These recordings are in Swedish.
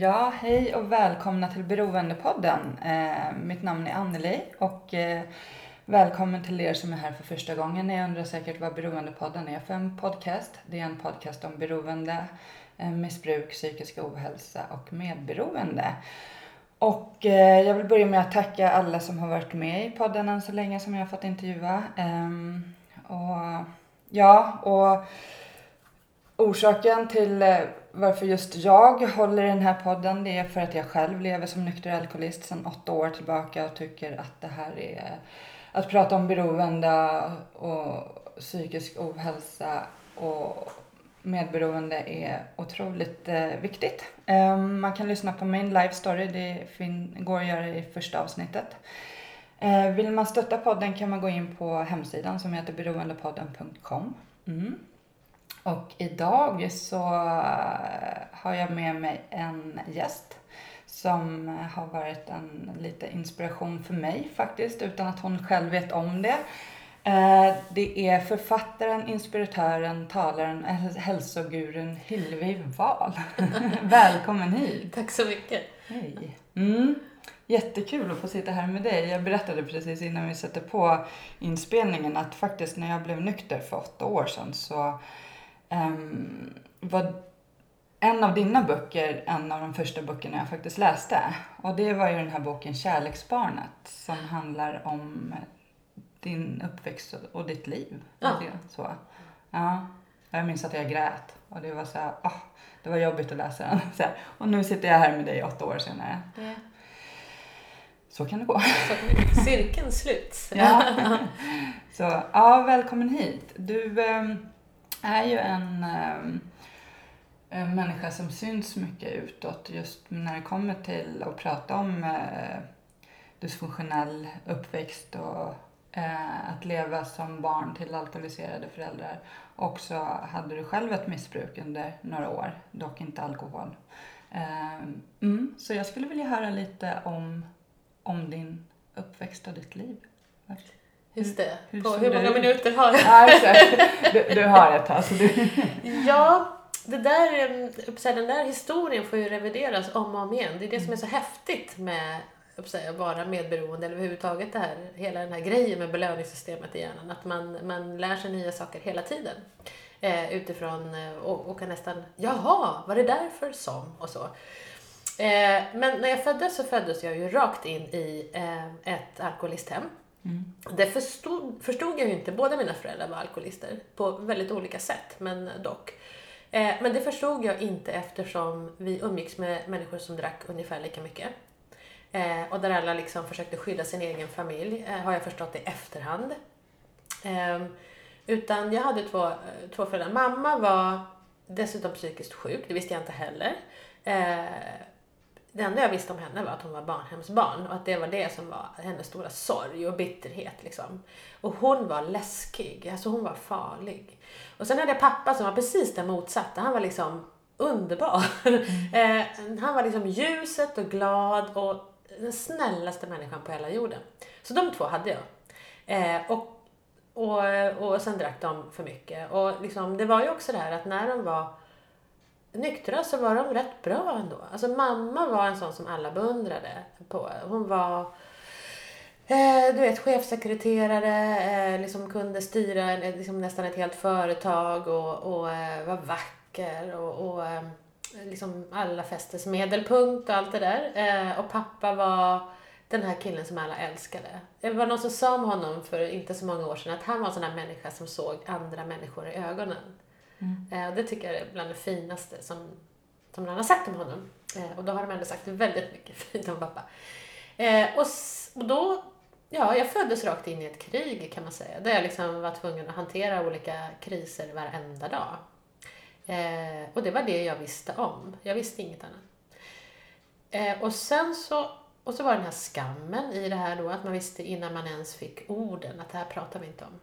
Ja, hej och välkomna till Beroendepodden. Eh, mitt namn är Anneli och eh, välkommen till er som är här för första gången. Ni undrar säkert vad Beroendepodden är för en podcast. Det är en podcast om beroende, eh, missbruk, psykisk ohälsa och medberoende. Och eh, jag vill börja med att tacka alla som har varit med i podden än så länge som jag har fått intervjua. Ehm, och ja, och orsaken till eh, varför just jag håller i den här podden det är för att jag själv lever som nykter alkoholist sedan åtta år tillbaka och tycker att det här är att prata om beroende och psykisk ohälsa och medberoende är otroligt eh, viktigt. Ehm, man kan lyssna på min live story, det går att göra i första avsnittet. Eh, vill man stötta podden kan man gå in på hemsidan som heter beroendepodden.com. Mm. Och idag så har jag med mig en gäst som har varit en lite inspiration för mig faktiskt utan att hon själv vet om det. Eh, det är författaren, inspiratören, talaren, hälsogurun Hillevi Wahl. Välkommen hit! Tack så mycket! Hej! Mm. Jättekul att få sitta här med dig. Jag berättade precis innan vi satte på inspelningen att faktiskt när jag blev nykter för åtta år sedan så um, var en av dina böcker en av de första böckerna jag faktiskt läste. Och det var ju den här boken Kärleksbarnet som handlar om din uppväxt och ditt liv. Ja. Så. Ja. Jag minns att jag grät och det var så här, oh, det var jobbigt att läsa den. Så här. Och nu sitter jag här med dig åtta år senare. Ja. Så kan det gå. Cirkeln slut. ja. Så ja, välkommen hit. Du ähm, är ju en, eh, en människa som syns mycket utåt just när det kommer till att prata om eh, dysfunktionell uppväxt och eh, att leva som barn till alkoholiserade föräldrar. Och så hade du själv ett missbruk under några år, dock inte alkohol. Mm, så jag skulle vilja höra lite om, om din uppväxt och ditt liv. Just det. Hur hur det många ut? minuter har jag? Ja, exakt. Du, du har ett här. Så du... Ja, det där, eh, här, den där historien får ju revideras om och om igen. Det är det som är så häftigt med att vara medberoende eller överhuvudtaget det här, hela den här grejen med belöningssystemet i hjärnan. Att man, man lär sig nya saker hela tiden. Eh, utifrån eh, och, och kan nästan, jaha, var det därför som? Och så. Eh, men när jag föddes så föddes jag ju rakt in i eh, ett alkoholisthem. Mm. Det förstod, förstod jag ju inte. Båda mina föräldrar var alkoholister på väldigt olika sätt, men dock. Eh, men det förstod jag inte eftersom vi umgicks med människor som drack ungefär lika mycket. Eh, och där alla liksom försökte skydda sin egen familj, eh, har jag förstått i efterhand. Eh, utan jag hade två, eh, två föräldrar. Mamma var dessutom psykiskt sjuk, det visste jag inte heller. Eh, det enda jag visste om henne var att hon var barnhemsbarn och att det var det som var hennes stora sorg och bitterhet. Liksom. Och hon var läskig, alltså hon var farlig. Och sen hade jag pappa som var precis det motsatta. Han var liksom underbar. eh, han var liksom ljuset och glad och den snällaste människan på hela jorden. Så de två hade jag. Eh, och, och, och sen drack de för mycket. Och liksom, det var ju också det här att när de var nyktra så var de rätt bra ändå. Alltså mamma var en sån som alla beundrade på. Hon var eh, du vet, chefsekreterare, eh, liksom kunde styra eh, liksom nästan ett helt företag och, och eh, var vacker och, och eh, liksom alla fästes medelpunkt och allt det där. Eh, och pappa var den här killen som alla älskade. Det var någon som sa om honom för inte så många år sedan att han var en sån här människa som såg andra människor i ögonen. Mm. Eh, och det tycker jag är bland det finaste som, som någon har sagt om honom. Eh, och då har de ändå sagt väldigt mycket fint om pappa. Eh, och, och då, ja, jag föddes rakt in i ett krig kan man säga. Där jag liksom var tvungen att hantera olika kriser varenda dag. Eh, och det var det jag visste om. Jag visste inget annat. Eh, och sen så, och så var den här skammen i det här då, att man visste innan man ens fick orden att det här pratar vi inte om.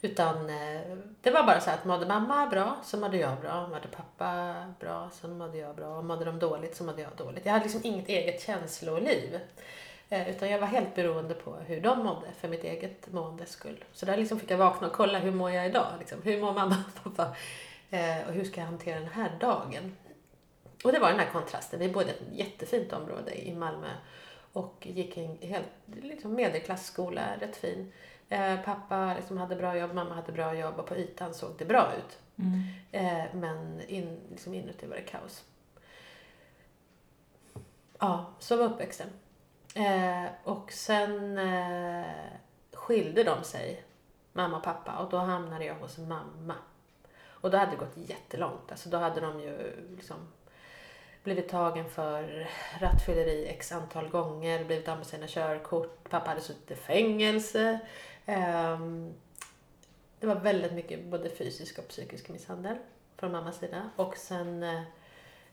Utan eh, det var bara så att mådde mamma bra så mådde jag bra, mådde pappa bra så mådde jag bra och mådde de dåligt så mådde jag dåligt. Jag hade liksom inget eget känsloliv. Eh, utan jag var helt beroende på hur de mådde för mitt eget måendes skull. Så där liksom fick jag vakna och kolla hur mår jag idag? Liksom, hur mår mamma och pappa? Eh, och hur ska jag hantera den här dagen? Och det var den här kontrasten. Vi bodde i ett jättefint område i Malmö och gick i en helt liksom medelklassskola, rätt fin. Eh, pappa liksom hade bra jobb, mamma hade bra jobb och på ytan såg det bra ut. Mm. Eh, men in, liksom inuti var det kaos. Ja, så var uppväxten. Eh, och sen eh, skilde de sig, mamma och pappa, och då hamnade jag hos mamma. Och då hade det gått jättelångt. Alltså då hade de ju liksom blivit tagen för rattfylleri x antal gånger, blivit av med sina körkort, pappa hade suttit i fängelse. Ehm, det var väldigt mycket både fysisk och psykisk misshandel från mammas sida. Och sen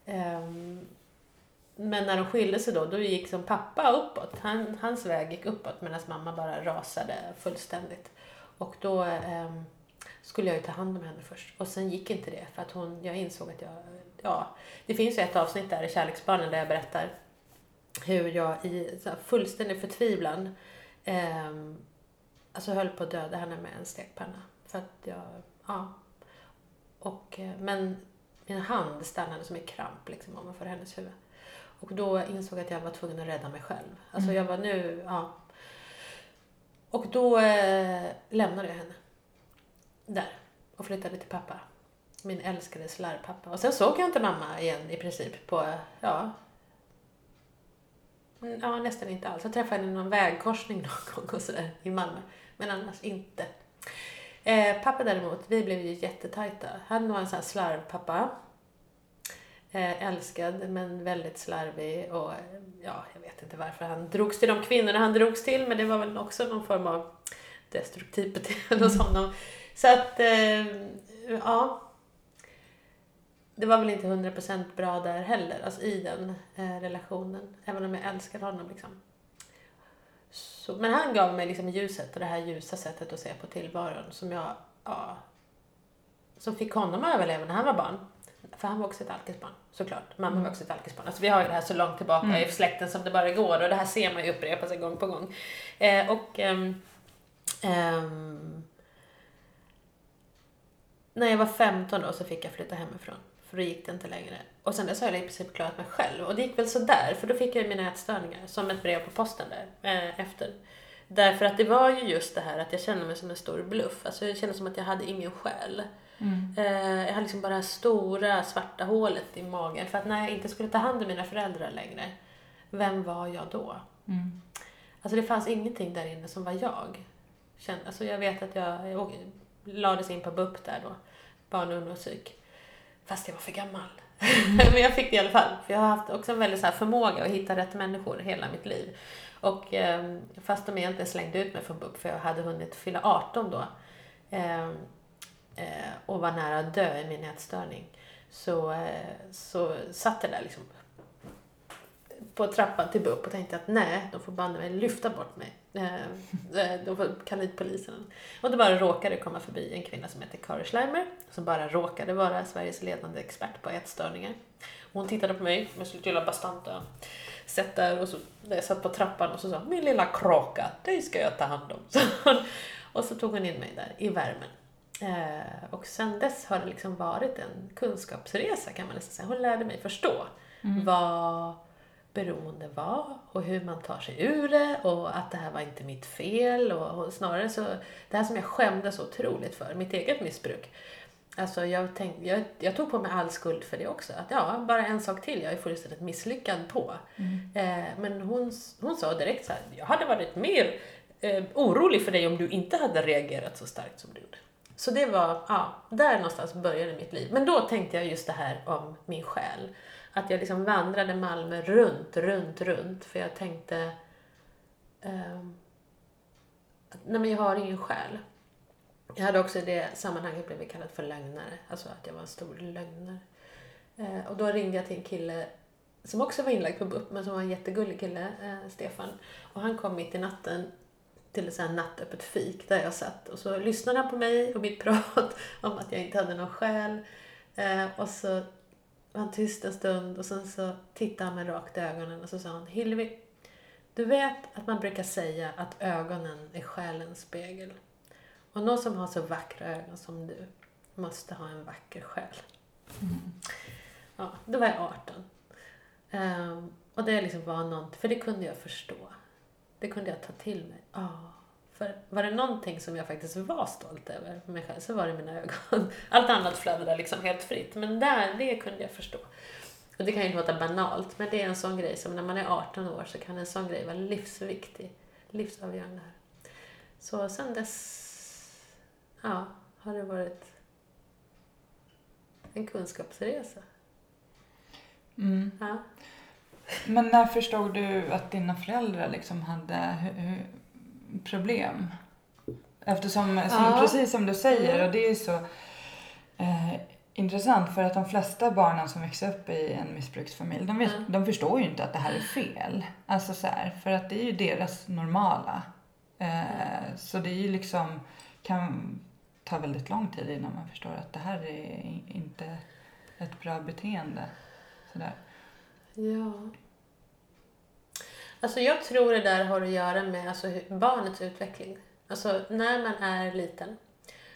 ehm, men när de skilde sig då, då gick som pappa uppåt. Han, hans väg gick uppåt medan mamma bara rasade fullständigt. Och då ehm, skulle jag ju ta hand om henne först. Och sen gick inte det för att hon, jag insåg att jag, ja, det finns ju ett avsnitt där i Kärleksbarnen där jag berättar hur jag i så fullständig förtvivlan eh, alltså höll på att döda henne med en stekpanna. För att jag, ja. Och, eh, men min hand stannade som i kramp liksom ovanför hennes huvud. Och då insåg jag att jag var tvungen att rädda mig själv. Alltså mm. jag var nu, ja. Och då eh, lämnade jag henne där och flyttade till pappa. Min älskade slarvpappa. Och sen såg jag inte mamma igen i princip på, ja, mm, ja nästan inte alls. Jag träffade henne i någon vägkorsning någon gång och sådär i Malmö. Men annars inte. Eh, pappa däremot, vi blev ju jättetajta. Han var en sån här slarvpappa. Eh, älskad men väldigt slarvig och ja, jag vet inte varför han drogs till de kvinnorna han drogs till men det var väl också någon form av destruktivt beteende hos honom. Så att, eh, ja. Det var väl inte 100% bra där heller, alltså i den eh, relationen. Även om jag älskar honom liksom. Så, men han gav mig liksom ljuset och det här ljusa sättet att se på tillvaron som jag, ja, som fick honom att överleva när han var barn. För han var också ett alkisbarn, såklart. Mamma mm. var också ett alkisbarn. Alltså vi har ju det här så långt tillbaka mm. i släkten som det bara går och det här ser man ju upprepa sig gång på gång. Eh, och um, um, när jag var 15 då så fick jag flytta hemifrån. För då gick det inte längre. Och sen dess har jag i princip klarat mig själv. Och det gick väl sådär, för då fick jag mina ätstörningar som ett brev på posten där eh, efter. Därför att det var ju just det här att jag kände mig som en stor bluff. Alltså jag kände som att jag hade ingen själ. Mm. Eh, jag hade liksom bara det stora svarta hålet i magen. För att när jag inte skulle ta hand om mina föräldrar längre, vem var jag då? Mm. Alltså det fanns ingenting där inne som var jag. Alltså jag vet att jag, jag lades in på BUP där då, barn och ungdomspsyk. Fast jag var för gammal. Men jag fick det i alla fall. För jag har haft också en väldigt så förmåga att hitta rätt människor hela mitt liv. Och eh, fast de egentligen slängde ut mig från BUP, för jag hade hunnit fylla 18 då, eh, eh, och var nära att dö i min ätstörning, så, eh, så satt det där liksom på trappan till BUP och tänkte att nej, de får banne mig lyfta bort mig. Eh, eh, de får kalla hit polisen. Och då bara råkade komma förbi en kvinna som heter Kari Schleimer som bara råkade vara Sveriges ledande expert på ätstörningar. Hon tittade på mig med sitt lilla bastanta sätt där och så där jag satt på trappan och så sa min lilla kråka, dig ska jag ta hand om. och så tog hon in mig där i värmen. Eh, och sen dess har det liksom varit en kunskapsresa kan man nästan säga. Hon lärde mig förstå mm. vad beroende var och hur man tar sig ur det och att det här var inte mitt fel och, snarare så, det här som jag skämdes så otroligt för, mitt eget missbruk. Alltså jag, tänkte, jag, jag tog på mig all skuld för det också. Att ja, bara en sak till, jag är fullständigt misslyckad på. Mm. Eh, men hon, hon sa direkt så här, jag hade varit mer eh, orolig för dig om du inte hade reagerat så starkt som du gjorde. Så det var, ja, där någonstans började mitt liv. Men då tänkte jag just det här om min själ. Att jag liksom vandrade Malmö runt, runt, runt. För jag tänkte... eh, att, nej men jag har ingen själ. Jag hade också i det sammanhanget blivit kallad för lögnare. Alltså att jag var en stor lögnare. Eh, och då ringde jag till en kille som också var inlagd på BUP, men som var en jättegullig kille, eh, Stefan. Och han kom mitt i natten till ett nattöppet fik där jag satt. Och så lyssnade han på mig och mitt prat om att jag inte hade någon själ. Eh, och så han tyst en stund och sen så tittade han mig rakt i ögonen och så sa han Hillevi, du vet att man brukar säga att ögonen är själens spegel. Och någon som har så vackra ögon som du måste ha en vacker själ. Mm. Ja, då var jag 18. Um, och det liksom var något, för det kunde jag förstå. Det kunde jag ta till mig. Ah. För var det någonting som jag faktiskt var stolt över för mig själv så var det mina ögon. Allt annat flödade liksom helt fritt. Men där, det kunde jag förstå. Och det kan ju låta banalt, men det är en sån grej som när man är 18 år så kan en sån grej vara livsviktig, livsavgörande. Så sen dess, ja, har det varit en kunskapsresa. Mm. Ja. Men när förstod du att dina föräldrar liksom hade hu- hu- problem? Eftersom, som, Ja. precis som du säger, Mm. och det är ju så eh, intressant för att de flesta barnen som växer upp i en missbruksfamilj, de, vet, Mm. de förstår ju inte att det här är fel. Alltså så här, för att det är ju deras normala. Eh, så det är ju liksom, kan ta väldigt lång tid innan man förstår att det här är inte ett bra beteende. Sådär. Ja. Alltså jag tror det där har att göra med alltså, barnets utveckling. Alltså när man är liten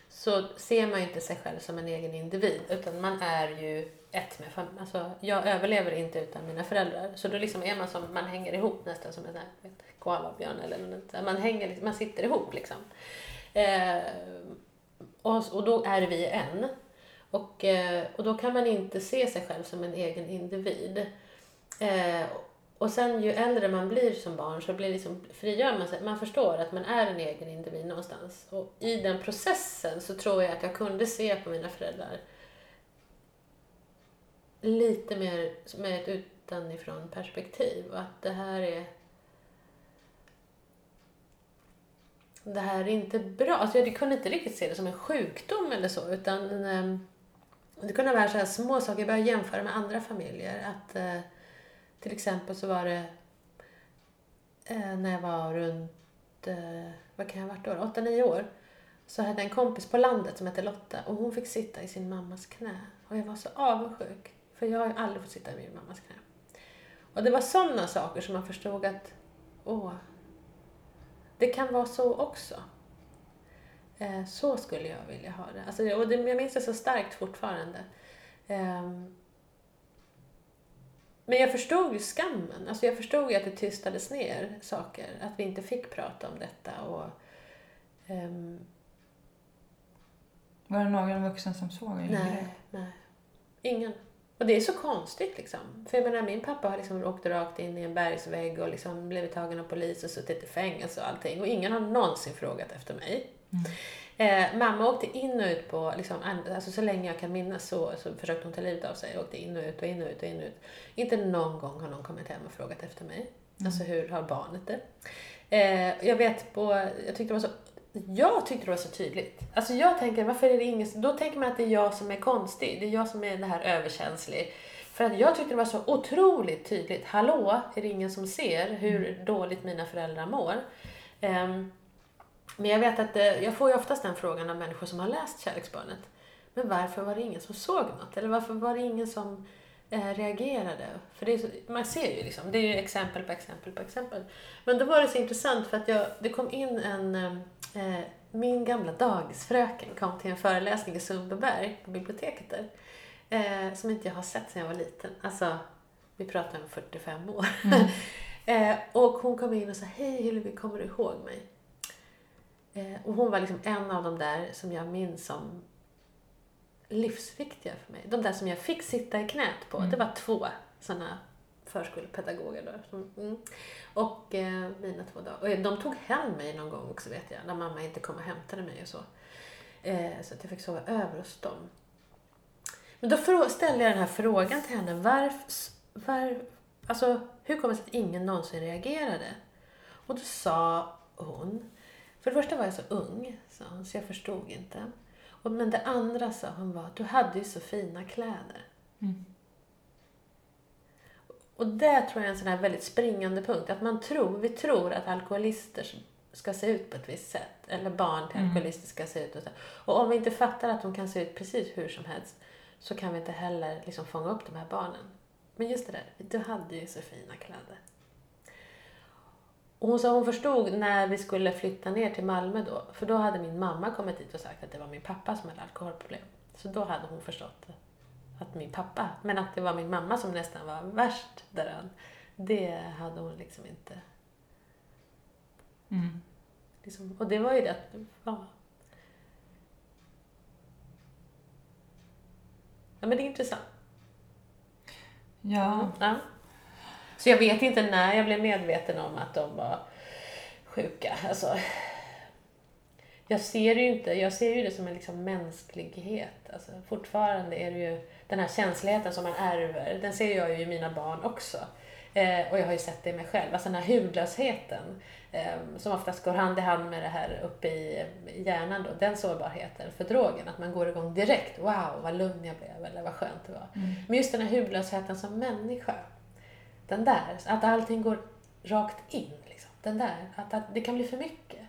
så ser man ju inte sig själv som en egen individ utan man är ju ett med familjen. Alltså jag överlever inte utan mina föräldrar. Så då liksom är man som, man hänger ihop nästan som en koalabjörn eller något. Man hänger, liksom, man sitter ihop liksom. Eh, och, och då är vi en. Och, eh, och då kan man inte se sig själv som en egen individ. Eh, och sen ju äldre man blir som barn så blir liksom, frigör man sig. Man förstår att man är en egen individ någonstans. Och i den processen så tror jag att jag kunde se på mina föräldrar lite mer med ett utanifrån perspektiv. Att det här är det här är inte bra. Alltså jag kunde inte riktigt se det som en sjukdom eller så, utan eh, det kunde vara så här små saker. Jag började jämföra med andra familjer. Att eh, till exempel så var det eh, när jag var runt, eh, vad kan jag ha varit då, 8-9 år. Så hade jag en kompis på landet som hette Lotta och hon fick sitta i sin mammas knä. Och jag var så avundsjuk. För jag har ju aldrig fått sitta i min mammas knä. Och det var sådana saker som man förstod att, åh, det kan vara så också. Eh, så skulle jag vilja ha det. Alltså, och det, jag minns det så starkt fortfarande. Ehm, men jag förstod ju skammen. Alltså jag förstod ju att det tystades ner saker. Att vi inte fick prata om detta. Och, ehm, Var det någon vuxen som såg nej, nej. Ingen. Och det är så konstigt liksom. För jag menar, min pappa har liksom åkt rakt in i en bergsvägg och liksom blivit tagen av polis och suttit i fängelse och allting. Och ingen har någonsin frågat efter mig. Eh, mamma åkte in och ut på, liksom, alltså så länge jag kan minnas så, så försökte hon ta livet av sig. Åkte in och ut och in och ut och in och ut. Inte någon gång har någon kommit hem och frågat efter mig. Alltså hur har barnet det? Eh, jag vet på, jag tyckte det var så jag tyckte det var så tydligt. Alltså jag tänker, varför är det ingen... Då tänker man att det är jag som är konstig. Det är jag som är det här överkänslig. För att jag tyckte det var så otroligt tydligt. Hallå, är det ingen som ser hur dåligt mina föräldrar mår? Ehm, men jag vet att eh, jag får ju oftast den frågan av människor som har läst Kärleksbarnet. Men varför var det ingen som såg något? Eller varför var det ingen som eh, reagerade? För det är så, man ser ju liksom, det är ju exempel på exempel på exempel. Men då var det så intressant för att jag, det kom in en, eh, min gamla dagisfröken kom till en föreläsning i Sundbyberg på biblioteket där. Eh, som inte jag har sett sedan jag var liten. Alltså, vi pratar om 45 år. eh, och hon kom in och sa, hej Hillevi, kommer du ihåg mig? Eh, och hon var liksom en av de där som jag minns som livsviktiga för mig. De där som jag fick sitta i knät på. Det var två sådana förskolepedagoger då. Som, mm. Och eh, mina två dagar. Och de tog hem mig någon gång också vet jag. När mamma inte kom och hämtade mig och så. Eh, så att jag fick sova över hos dem. Men då ställde jag den här frågan till henne. Varför, var, alltså, hur kommer det sig att ingen någonsin reagerade? Och då sa hon, för det första var jag så ung, sa hon, så jag förstod inte. Och, men det andra sa hon var, du hade ju så fina kläder. Mm. Och det tror jag är en sån här väldigt springande punkt. Att man tror, vi tror att alkoholister ska se ut på ett visst sätt. Eller barn till Mm. alkoholister ska se ut och så. Och om vi inte fattar att de kan se ut precis hur som helst så kan vi inte heller liksom fånga upp de här barnen. Men just det där, du hade ju så fina kläder. Och hon sa hon förstod när vi skulle flytta ner till Malmö då, för då hade min mamma kommit dit och sagt att det var min pappa som hade alkoholproblem. Så då hade hon förstått att min pappa, men att det var min mamma som nästan var värst däran. Det hade hon liksom inte. Mm. Liksom, och det var ju det att, ja. Ja men det är intressant. Ja. Ja. Så jag vet inte när jag blev medveten om att de var sjuka. Alltså, jag ser ju inte, jag ser ju det som en liksom mänsklighet. Alltså, fortfarande är det ju den här känsligheten som man ärver, den ser jag ju i mina barn också. Eh, och jag har ju sett det i mig själv, alltså den här hudlösheten eh, som oftast går hand i hand med det här uppe i, hjärnan då, den sårbarheten för drogen, att man går igång direkt. Wow, vad lugn jag blev, eller vad skönt det var. Mm. Men just den här hudlösheten som människa, den där, att allting går rakt in. Liksom. Den där, att, att det kan bli för mycket.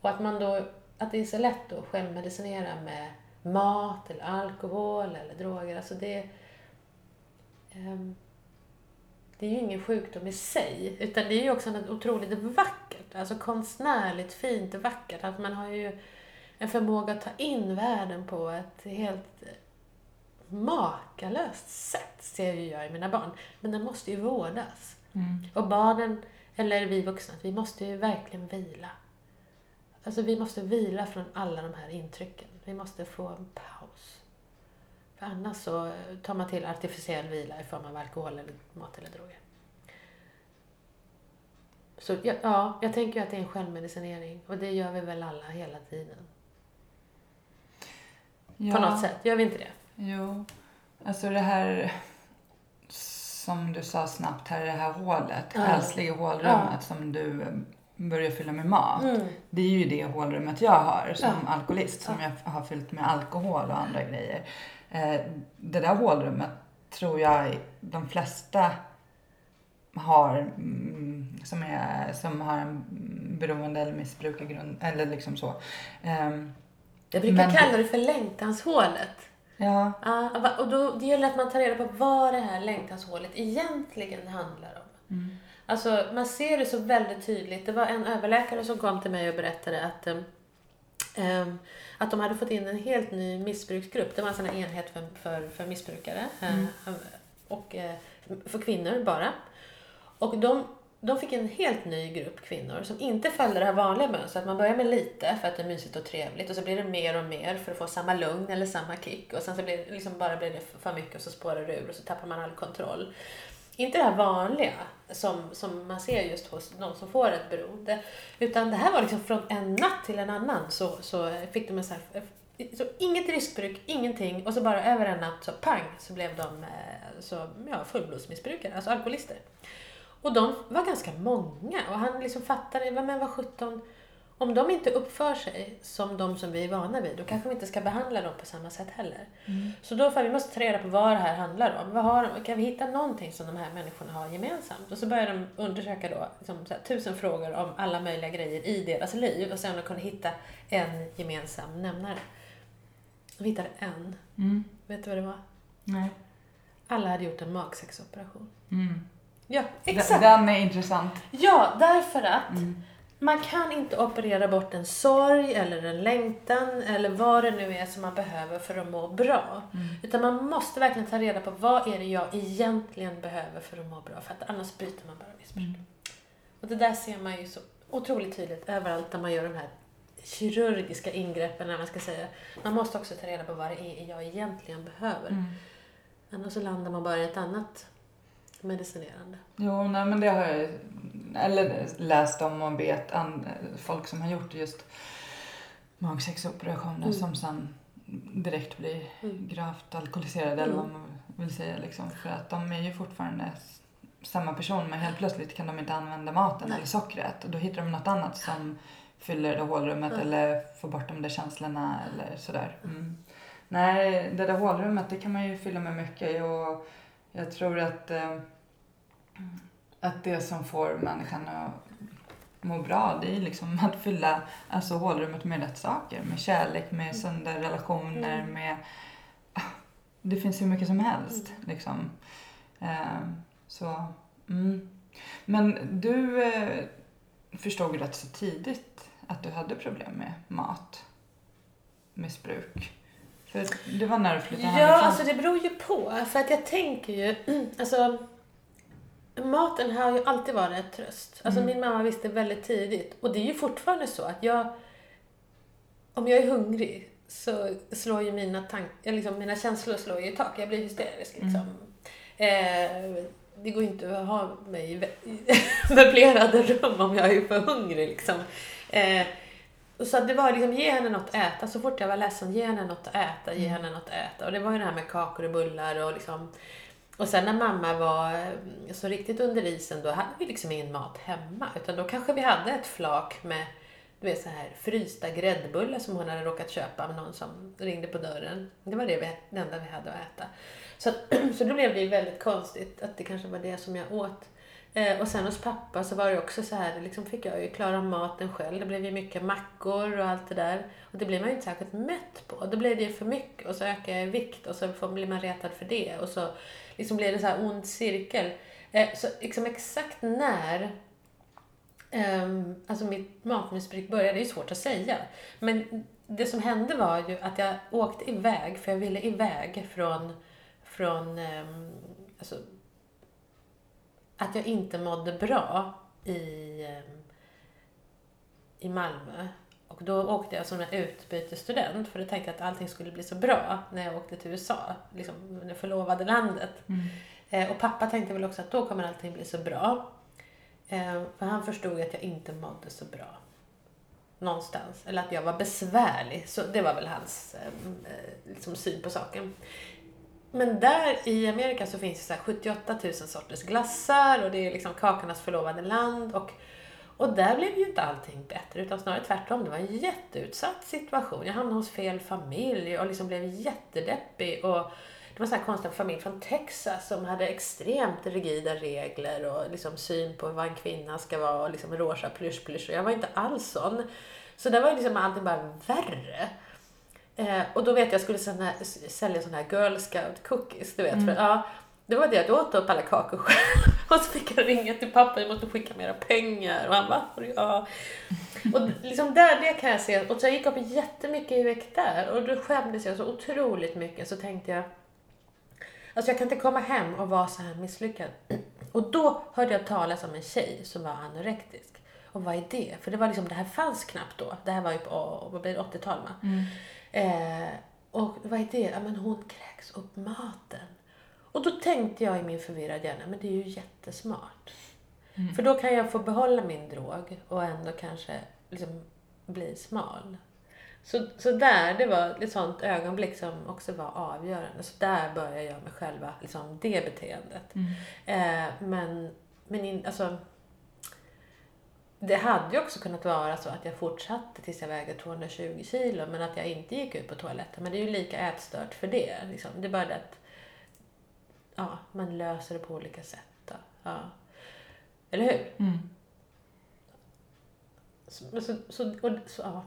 Och att man då, att det är så lätt att självmedicinera med mat eller alkohol eller droger. Alltså det, um, det är ju ingen sjukdom i sig, utan det är ju också något otroligt vackert, alltså konstnärligt fint och vackert. Att man har ju en förmåga att ta in världen på ett helt makalöst sätt, ser ju jag i mina barn. Men den måste ju vårdas. Mm. Och barnen, eller vi vuxna, vi måste ju verkligen vila. Alltså vi måste vila från alla de här intrycken. Vi måste få en paus. För annars så tar man till artificiell vila i form av alkohol, eller mat eller droger. Så ja, ja, jag tänker ju att det är en självmedicinering. Och det gör vi väl alla hela tiden. ja. På något sätt, gör vi inte det? Jo. Alltså det här som du sa snabbt här, det här hålet, Ja. själsliga hålrummet som du börjar fylla med mat. Det är ju det hålrummet jag har som Ja. alkoholist som jag har fyllt med alkohol och andra grejer. Eh, det där hålrummet tror jag de flesta har mm, som, är, som har en beroende eller missbrukargrund eller liksom så. Ehm, Jag brukar Men- kalla det för längtanshålet. Ja, Ja, va- och då, det gäller att man tar reda på vad det här längtanshålet egentligen handlar om. Mm. Alltså, man ser det så väldigt tydligt. Det var en överläkare som kom till mig och berättade att, ehm, att de hade fått in en helt ny missbruksgrupp. Det var en sån här enhet för, för, för missbrukare. eh, och eh, för kvinnor bara. Och de, de fick en helt ny grupp kvinnor som inte följde det här vanliga mönstret. Man börjar med lite för att det är mysigt och trevligt och så blir det mer och mer för att få samma lugn eller samma kick. Och sen så blir det liksom bara blir det för mycket och så spårar det ur och så tappar man all kontroll. Inte det här vanliga som, som man ser just hos de som får ett beroende. Utan det här var liksom från en natt till en annan så, så fick de en så här, eh, så inget riskbruk, ingenting och så bara över en natt så pang så blev de eh, så, ja, fullblodsmissbrukare, alltså alkoholister. Och de var ganska många och han liksom fattade, men vad sjutton, om de inte uppför sig som de som vi är vana vid, då kanske vi inte ska behandla dem på samma sätt heller. Så då får vi måste ta reda på vad det här handlar om. Vad har kan vi hitta någonting som de här människorna har gemensamt? Och så börjar de undersöka då, liksom, här, tusen frågor om alla möjliga grejer i deras liv och sen de kunde hitta en gemensam nämnare. De hittade en. mm, Vet du vad det var? nej. Alla hade gjort en magsexoperation. Mm. Ja, exakt! den är intressant. Ja, därför att Mm. man kan inte operera bort en sorg eller en längtan eller vad det nu är som man behöver för att må bra. Mm. Utan man måste verkligen ta reda på vad är det jag egentligen behöver för att må bra. För att annars byter man bara missbruk. Mm. Och det där ser man ju så otroligt tydligt överallt där man gör de här kirurgiska ingreppen, när man ska säga. Man måste också ta reda på vad det är jag egentligen behöver. Mm. Annars så landar man bara i ett annat medicinerande. Jo, nej men det har jag eller läst om och vet an, folk som har gjort just magsexoperationer Mm. som sen direkt blir Mm. gravt alkoholiserade eller vad man vill säga liksom. För att de är ju fortfarande samma person men helt plötsligt kan de inte använda maten Nej. eller sockret och då hittar de något annat som fyller det hålrummet Ja. eller får bort de där känslorna eller sådär. Mm. Nej, det där hålrummet det kan man ju fylla med mycket och jag tror att, eh, att det som får människan att må bra det är liksom att fylla alltså, hålrummet med rätt saker. Med kärlek, med sunda relationer, Mm. med... ah, Det finns hur mycket som helst liksom. Eh, så, mm. Men du eh, förstod rätt så tidigt att du hade problem med mat, missbruk. För det var när du flyttade Ja, hemifrån. alltså det beror ju på. För att jag tänker ju, alltså maten har ju alltid varit ett tröst. Alltså Mm. min mamma visste väldigt tidigt, och det är ju fortfarande så att jag, om jag är hungrig så slår ju mina tankar, liksom mina känslor slår ju i tak. Jag blir hysterisk liksom. Eh, det går inte att ha mig i möblerade rum om jag är för hungrig liksom. Eh, och så det var liksom, ge henne något att äta. Så fort jag var ledsen, ge henne något att äta, ge henne något att äta. Och det var ju det här med kakor och bullar och liksom och sen när mamma var mm, så riktigt under isen, då hade vi liksom ingen mat hemma. Utan då kanske vi hade ett flak med du vet, så här frysta gräddbullar som hon hade råkat köpa med någon som ringde på dörren. Det var det, vi, det enda vi hade att äta. Så, att, så då blev det ju väldigt konstigt att det kanske var det som jag åt. Eh, och sen hos pappa så var det också så här, liksom fick jag ju klara maten själv. Det blev ju mycket mackor och allt det där. Och det blir man ju inte särskilt mätt på. Då blir det ju för mycket och så ökar jag i vikt och så får, blir man retad för det. Och så liksom blir det så här ond cirkel. Eh, så liksom exakt när eh, alltså mitt matmissbruk började, det är svårt att säga. Men det som hände var ju att jag åkte iväg, för jag ville iväg från, från eh, alltså, att jag inte mådde bra i, ehm, i Malmö. Och då åkte jag som en utbytesstudent, för då tänkte jag att allting skulle bli så bra när jag åkte till USA, liksom det förlovade landet. Mm. Eh, och pappa tänkte väl också att då kommer allting bli så bra. Eh, för han förstod att jag inte mådde så bra. Någonstans. Eller att jag var besvärlig. Så det var väl hans eh, liksom syn på saken. Men där i Amerika så finns det så här 78 000 sorters glassar och det är liksom kakornas förlovade land. Och, och där blev ju inte allting bättre utan snarare tvärtom. Det var en jätteutsatt situation. Jag hamnade hos fel familj och liksom blev jättedeppig. Och det var en sån här konstig familj från Texas som hade extremt rigida regler och liksom syn på vad en kvinna ska vara och liksom rosa plysch plysch. Och jag var inte alls sån. Så där var ju liksom allting bara värre. Eh, och då vet jag, jag skulle här, sälja såna här girl scout cookies, du vet. Mm. För, ja, det var det jag åt upp alla kakor själv. Och så fick jag ringa till pappa, jag måste skicka mera pengar. Och han bara, ja. Och liksom där, det kan jag se. Och så jag gick upp jättemycket i vikt där. Och då skämdes jag så otroligt mycket. Så tänkte jag, Alltså jag kan inte komma hem och vara så här misslyckad. Och då hörde jag talas om en tjej som var anorektisk. Och vad är det? För det var liksom, det här fanns knappt då. Det här var ju på vad blir det, 80-tal va? Mm. Eh, och vad är det? Ja men hon kräks upp maten. Och då tänkte jag i min förvirrade hjärna, men det är ju jättesmart. Mm. För då kan jag få behålla min drog och ändå kanske liksom bli smal. Så, så där, det var ett sånt ögonblick som också var avgörande. Så där började jag med själva liksom, det beteendet. Mm. Eh, men men in, alltså, det hade ju också kunnat vara så att jag fortsatte tills jag vägde 220 kilo men att jag inte gick ut på toaletten. Men det är ju lika ätstört för det. Liksom. Det är bara det att ja, man löser det på olika sätt. Då. Ja. Eller hur? Mm. Så, så, så, och, så, ja.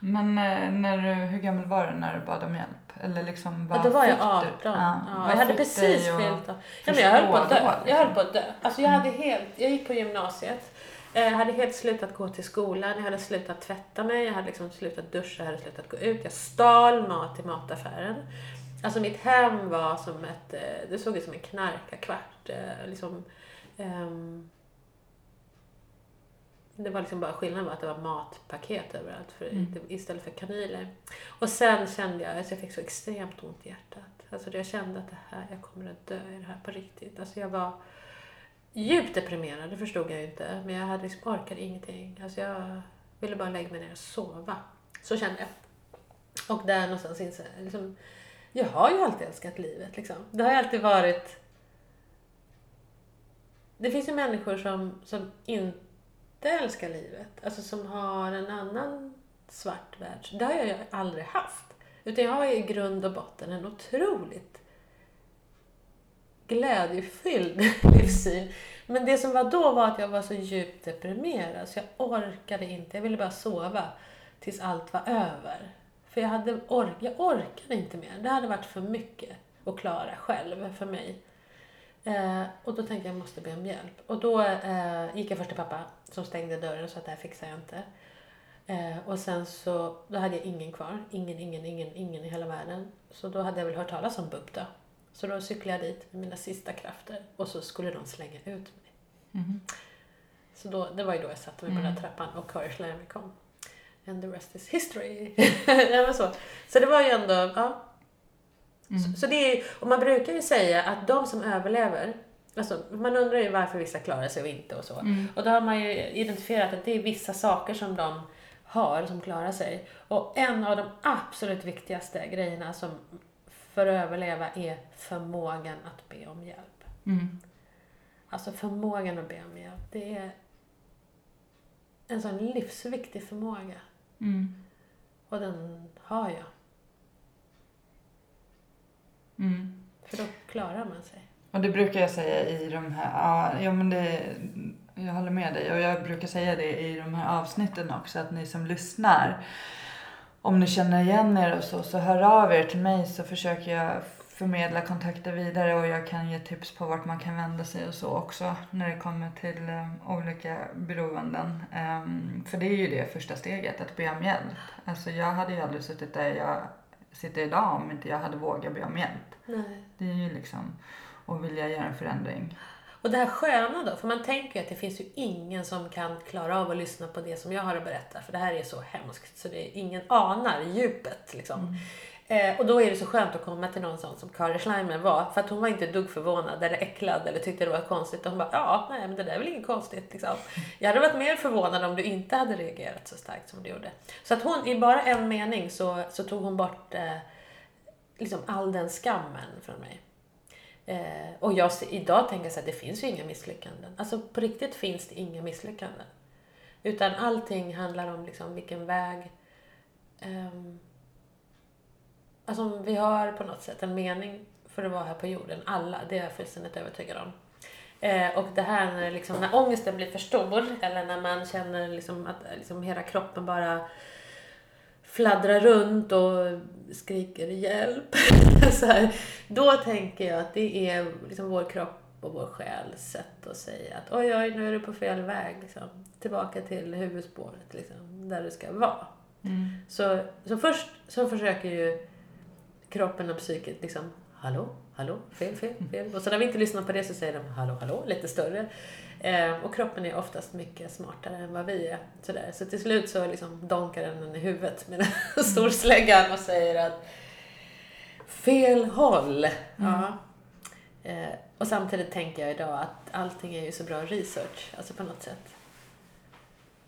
Men eh, när du, hur gammal var du när du bad om hjälp? Eller liksom, Ja, då var jag fick 18. du? Ja, vad jag hade precis fyllt ja, men jag höll på att dö. Jag höll liksom? på att dö. Alltså jag, hade helt, jag gick på gymnasiet. Eh, Jag hade helt slutat gå till skolan, jag hade slutat tvätta mig, jag hade liksom slutat duscha, jag hade slutat gå ut. Jag stal mat i mataffären. Alltså mitt hem var som ett, eh, det såg ut som en knarkarkvart. eh, Liksom, ehm, det var liksom bara skillnaden var att det var matpaket överallt för, Mm. istället för kanyler. Och sen kände jag att jag fick så extremt ont i hjärtat. Alltså jag kände att det här, jag kommer att dö i det här på riktigt. Alltså jag var djupt deprimerad, det förstod jag ju inte. Men jag hade liksom, orkade ingenting. Alltså jag ville bara lägga mig ner och sova. Så kände jag. Och där någonstans insåg liksom, jag jag har ju alltid älskat livet. Liksom. Det har ju alltid varit... Det finns ju människor som, som inte älskar livet. Alltså som har en annan svart värld. Det har jag ju aldrig haft. Utan jag har i grund och botten en otroligt glädjefylld livssyn. Men det som var då var att jag var så djupt deprimerad så jag orkade inte. Jag ville bara sova tills allt var över. För jag, hade ork jag orkade inte mer. Det hade varit för mycket att klara själv för mig. Eh, och då tänkte jag, jag måste be om hjälp. Och då eh, gick jag först till pappa som stängde dörren och sa att det här fixar jag inte. Eh, och sen så, då hade jag ingen kvar. Ingen, ingen, ingen, ingen i hela världen. Så då hade jag väl hört talas om BUP då. Så då cyklade jag dit med mina sista krafter och så skulle de slänga ut mig. Mhm. Så då, det var ju då jag satte mig på den Mm. där trappan och Courage Lammy kom. And the rest is history. ja, så. så det var ju ändå, ja. Mm. Så, så det är, och man brukar ju säga att de som överlever, alltså, man undrar ju varför vissa klarar sig och inte och så. Mm. Och då har man ju identifierat att det är vissa saker som de har som klarar sig. Och en av de absolut viktigaste grejerna som för att överleva är förmågan att be om hjälp. Mm. Alltså förmågan att be om hjälp. Det är en sån livsviktig förmåga. Mm. Och den har jag. Mm. För då klarar man sig. Och det brukar jag säga i de här, ja, men det, jag håller med dig och jag brukar säga det i de här avsnitten också att ni som lyssnar, om ni känner igen er och så, så hör av er till mig så försöker jag förmedla kontakter vidare och jag kan ge tips på vart man kan vända sig och så också när det kommer till eh, olika beroenden. Ehm, för det är ju det första steget, att be om hjälp. Alltså jag hade ju aldrig suttit där jag sitter idag om inte jag hade vågat be om hjälp. Nej. Det är ju liksom att vilja göra en förändring. Och det här sköna då, för man tänker ju att det finns ju ingen som kan klara av att lyssna på det som jag har att berätta, för det här är så hemskt så det är, ingen anar djupet liksom. Eh, och då är det så skönt att komma till någon sån som Kari Schleimer var, för att hon var inte ett dugg förvånad eller äcklad eller tyckte det var konstigt. Hon bara, ja, nej men det där är väl inget konstigt liksom. Jag hade varit mer förvånad om du inte hade reagerat så starkt som du gjorde. Så att hon, i bara en mening så, så tog hon bort eh, liksom all den skammen från mig. Eh, och jag, idag tänker jag så här, det finns ju inga misslyckanden. Alltså på riktigt finns det inga misslyckanden. Utan allting handlar om liksom vilken väg... ehm, alltså vi har på något sätt en mening för att vara här på jorden. Alla, det är jag fullständigt övertygad om. Eh, och det här när, liksom, när ångesten blir för stor eller när man känner liksom att liksom hela kroppen bara fladdrar runt och skriker hjälp. så här, då tänker jag att det är liksom vår kropp och vår själs sätt att säga att oj, oj, nu är du på fel väg. Liksom. Tillbaka till huvudspåret, liksom, där du ska vara. Mm. Så, så först så försöker ju kroppen och psyket liksom Hallå, hallå, fel, fel, fel. Och så när vi inte lyssnar på det så säger de hallå, hallå, lite större. Eh, och kroppen är oftast mycket smartare än vad vi är. Sådär. Så till slut så liksom donkar den en i huvudet med den storsläggan och säger att fel håll. Ja. Eh, och samtidigt tänker jag idag att allting är ju så bra research, alltså på något sätt.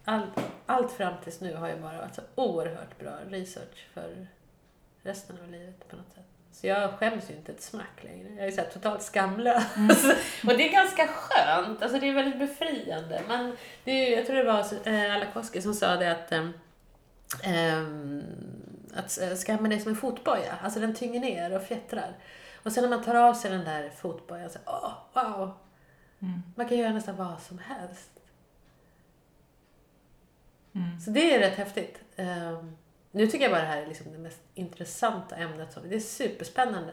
Allt, allt fram tills nu har ju bara varit så oerhört bra research för resten av livet på något sätt. Så jag skäms ju inte ett smack längre. Jag är så totalt skamlös. och det är ganska skönt. Alltså det är väldigt befriande. Men det är, jag tror det var eh, Alakoski som sa det att ehm, att eh, skammen är som en fotboja. Alltså den tynger ner och fjättrar. Och sen när man tar av sig den där fotbojan så åh, wow. Mm. Man kan göra nästan vad som helst. Mm. Så det är rätt häftigt. Ehm, nu tycker jag bara det här är liksom det mest intressanta ämnet. Som, det är superspännande.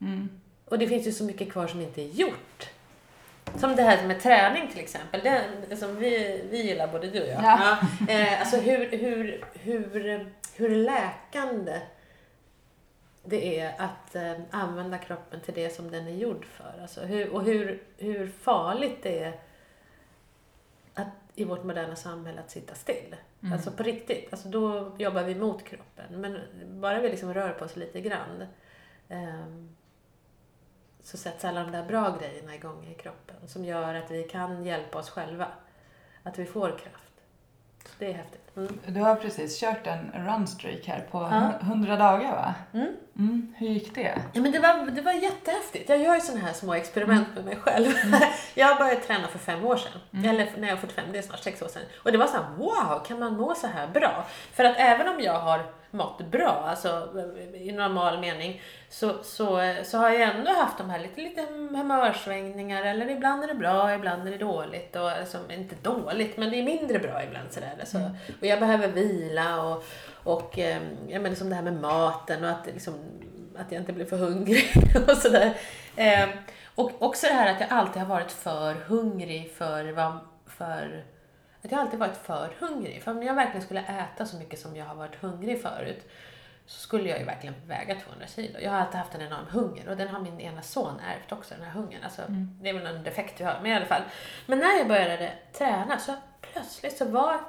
Mm. Och det finns ju så mycket kvar som inte är gjort. Som det här med träning till exempel. Det, som vi, vi gillar både du och jag. Ja. Ja, eh, alltså hur, hur, hur, hur läkande det är att eh, använda kroppen till det som den är gjord för. Alltså hur, och hur, hur farligt det är i vårt moderna samhälle att sitta still. Mm. Alltså på riktigt. Alltså då jobbar vi mot kroppen. Men bara vi liksom rör på oss lite grann ehm, så sätts alla de där bra grejerna igång i kroppen som gör att vi kan hjälpa oss själva. Att vi får kraft. Det är häftigt. Mm. Du har precis kört en runstreak här på Ja. 100 dagar va? Mm. Mm. Hur gick det? Ja, men det, var, det var jättehäftigt. Jag gör ju sådana här små experiment med mig själv. jag började träna för fem år sedan. Eller när jag var 45, det är snart sex år sedan. Och det var så här, wow, kan man må så här bra? För att även om jag har mått bra, alltså i normal mening, så, så, så har jag ändå haft de här lite, lite humörsvängningar. Eller ibland är det bra, ibland är det dåligt. Och, alltså, inte dåligt, men det är mindre bra ibland. Sådär. Alltså, Och jag behöver vila och, och eh, ja, men liksom det här med maten och att, liksom, att jag inte blir för hungrig och sådär. Eh, och också det här att jag alltid har varit för hungrig för, vad, för att jag alltid varit för hungrig. För om jag verkligen skulle äta så mycket som jag har varit hungrig förut så skulle jag ju verkligen väga 200 kilo. Jag har alltid haft en enorm hunger och den har min ena son ärvt också, den här hungern. Alltså, Mm. Det är väl en defekt vi har, men i alla fall. Men när jag började träna så plötsligt så var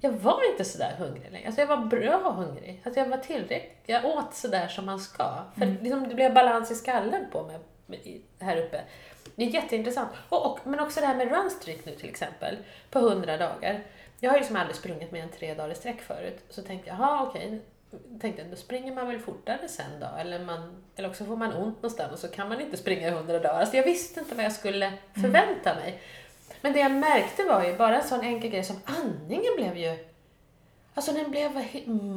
jag var inte sådär hungrig längre. Alltså jag var bra hungrig. Alltså jag var tillräckligt. Jag åt sådär som man ska. För liksom det blev balans i skallen på mig här uppe. Det är jätteintressant. Och, och, men också det här med runstreak nu till exempel, på 100 dagar. Jag har ju liksom aldrig sprungit mer än tre dagar i sträck förut. Så tänkte jag, jaha okej, tänkte då springer man väl fortare sen då? Eller, man, eller också får man ont någonstans och så kan man inte springa i 100 dagar. Alltså jag visste inte vad jag skulle förvänta mig. Men det jag märkte var ju bara en sån enkel grej som andningen blev ju... Alltså den blev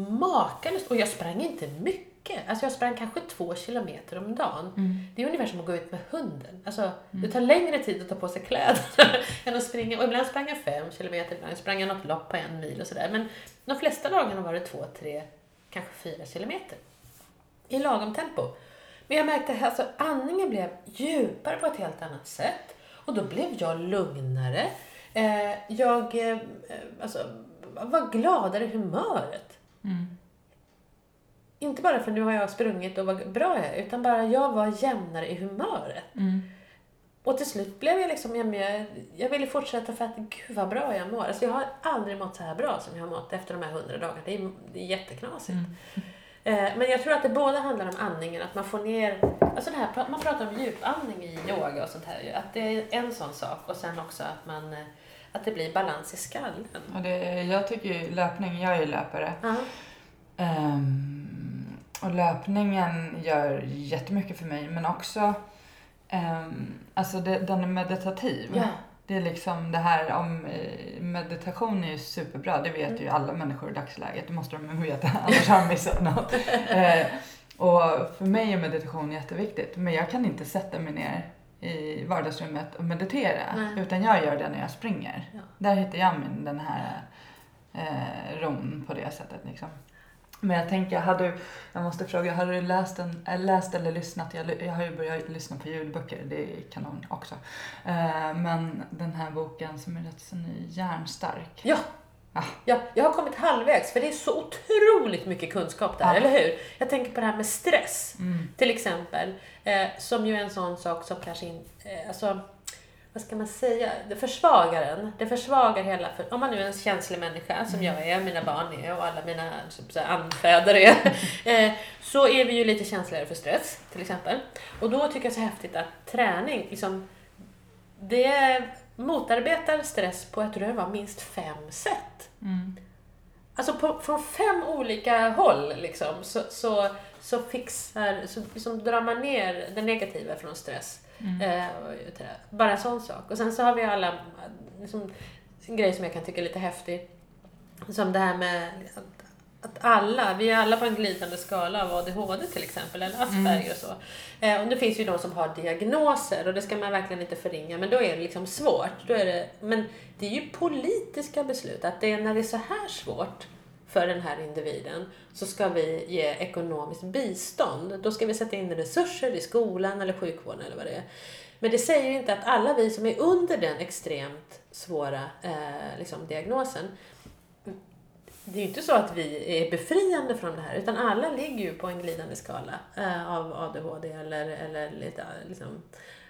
makalöst. Och jag sprang inte mycket. Alltså jag sprang kanske två kilometer om dagen. Det är ungefär som att gå ut med hunden. Alltså det tar längre tid att ta på sig kläderna än att springa. Och ibland sprang jag fem kilometer, ibland sprang jag något lopp på en mil och sådär. Men de flesta dagarna var det två, tre, kanske fyra kilometer. I lagom tempo. Men jag märkte att alltså, andningen blev djupare på ett helt annat sätt. Och då blev jag lugnare. Eh, jag eh, alltså, var gladare i humöret. Mm. Inte bara för nu har jag sprungit och vad bra jag är, utan bara jag var jämnare i humöret. Mm. Och till slut blev jag liksom, jag, jag, ville fortsätta för att gud vad bra jag mår. Alltså jag har aldrig mått så här bra som jag har mått efter de här hundra dagarna. Det är, det är jätteknasigt. Eh, Men jag tror att det både handlar om andningen, att man får ner, alltså det här, man pratar om djupandning i yoga och sånt här att det är en sån sak och sen också att man, eh, att det blir balans i skallen. Och det, jag tycker ju löpning, jag är ju löpare. Ehm, och löpningen gör jättemycket för mig men också ehm, alltså det, den är meditativ. Ja. Det är liksom det här om eh, meditation är ju superbra, det vet ju alla människor i dagsläget. Det måste de veta, annars har de missat något. Eh, och för mig är meditation jätteviktigt, men jag kan inte sätta mig ner i vardagsrummet och meditera. Nej. Utan jag gör det när jag springer. Ja. Där hittar jag min, den här eh, ron på det sättet. Liksom. Men jag tänker, har du, jag måste fråga, har du läst, en, äh, läst eller lyssnat? Jag, jag har ju börjat lyssna på ljudböcker, det är kanon också. Eh, men den här boken som är rätt så ny, Järnstark. Ja. Ah. ja, jag har kommit halvvägs för det är så otroligt mycket kunskap där, Ja. eller hur? Jag tänker på det här med stress. Mm. Till exempel, eh, som ju är en sån sak som kanske in, eh, alltså, vad ska man säga, det försvagar en. Det försvagar hela, för, om man nu är en känslig människa som jag är, mina barn är och alla mina typ, så anfäder är, eh, så är vi ju lite känsligare för stress till exempel. Och då tycker jag så häftigt att träning, liksom, det motarbetar stress på, jag tror det var minst fem sätt. Mm. Alltså på, från fem olika håll liksom, så, så, så fixar, så liksom drar man ner det negativa från stress. Eh, till det. bara en sån sak. Och sen så har vi alla, liksom, en grej som jag kan tycka är lite häftig. Som det här med att, att alla, vi är alla på en glidande skala av ADHD till exempel, eller Asperger och så. Eh, och det finns ju de som har diagnoser och det ska man verkligen inte förringa, men då är det liksom svårt. Då är det, men det är ju politiska beslut, att det är när det är så här svårt för den här individen så ska vi ge ekonomiskt bistånd. Då ska vi sätta in resurser i skolan eller sjukvården eller vad det är. Men det säger inte att alla vi som är under den extremt svåra eh, liksom, diagnosen det är ju inte så att vi är befriande från det här, utan alla ligger ju på en glidande skala eh, av ADHD eller, eller lite liksom,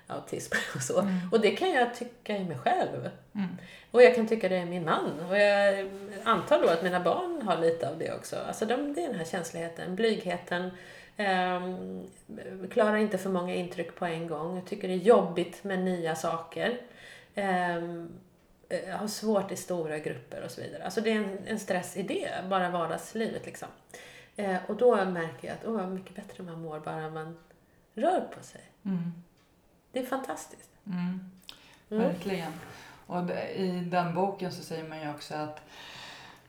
autism och så. Och det kan jag tycka i mig själv. Mm. Och jag kan tycka det i min man. Och jag antar då att mina barn har lite av det också. Alltså de, det är den här känsligheten, blygheten, ehm, klarar inte för många intryck på en gång, jag tycker det är jobbigt med nya saker. Eh, har svårt i stora grupper och så vidare. Alltså det är en, en stress i det, bara vardagslivet liksom. Eh, och då märker jag att åh, mycket bättre man mår bara man rör på sig. Mm. Det är fantastiskt. Mm. Mm. Verkligen. Och i den boken så säger man ju också att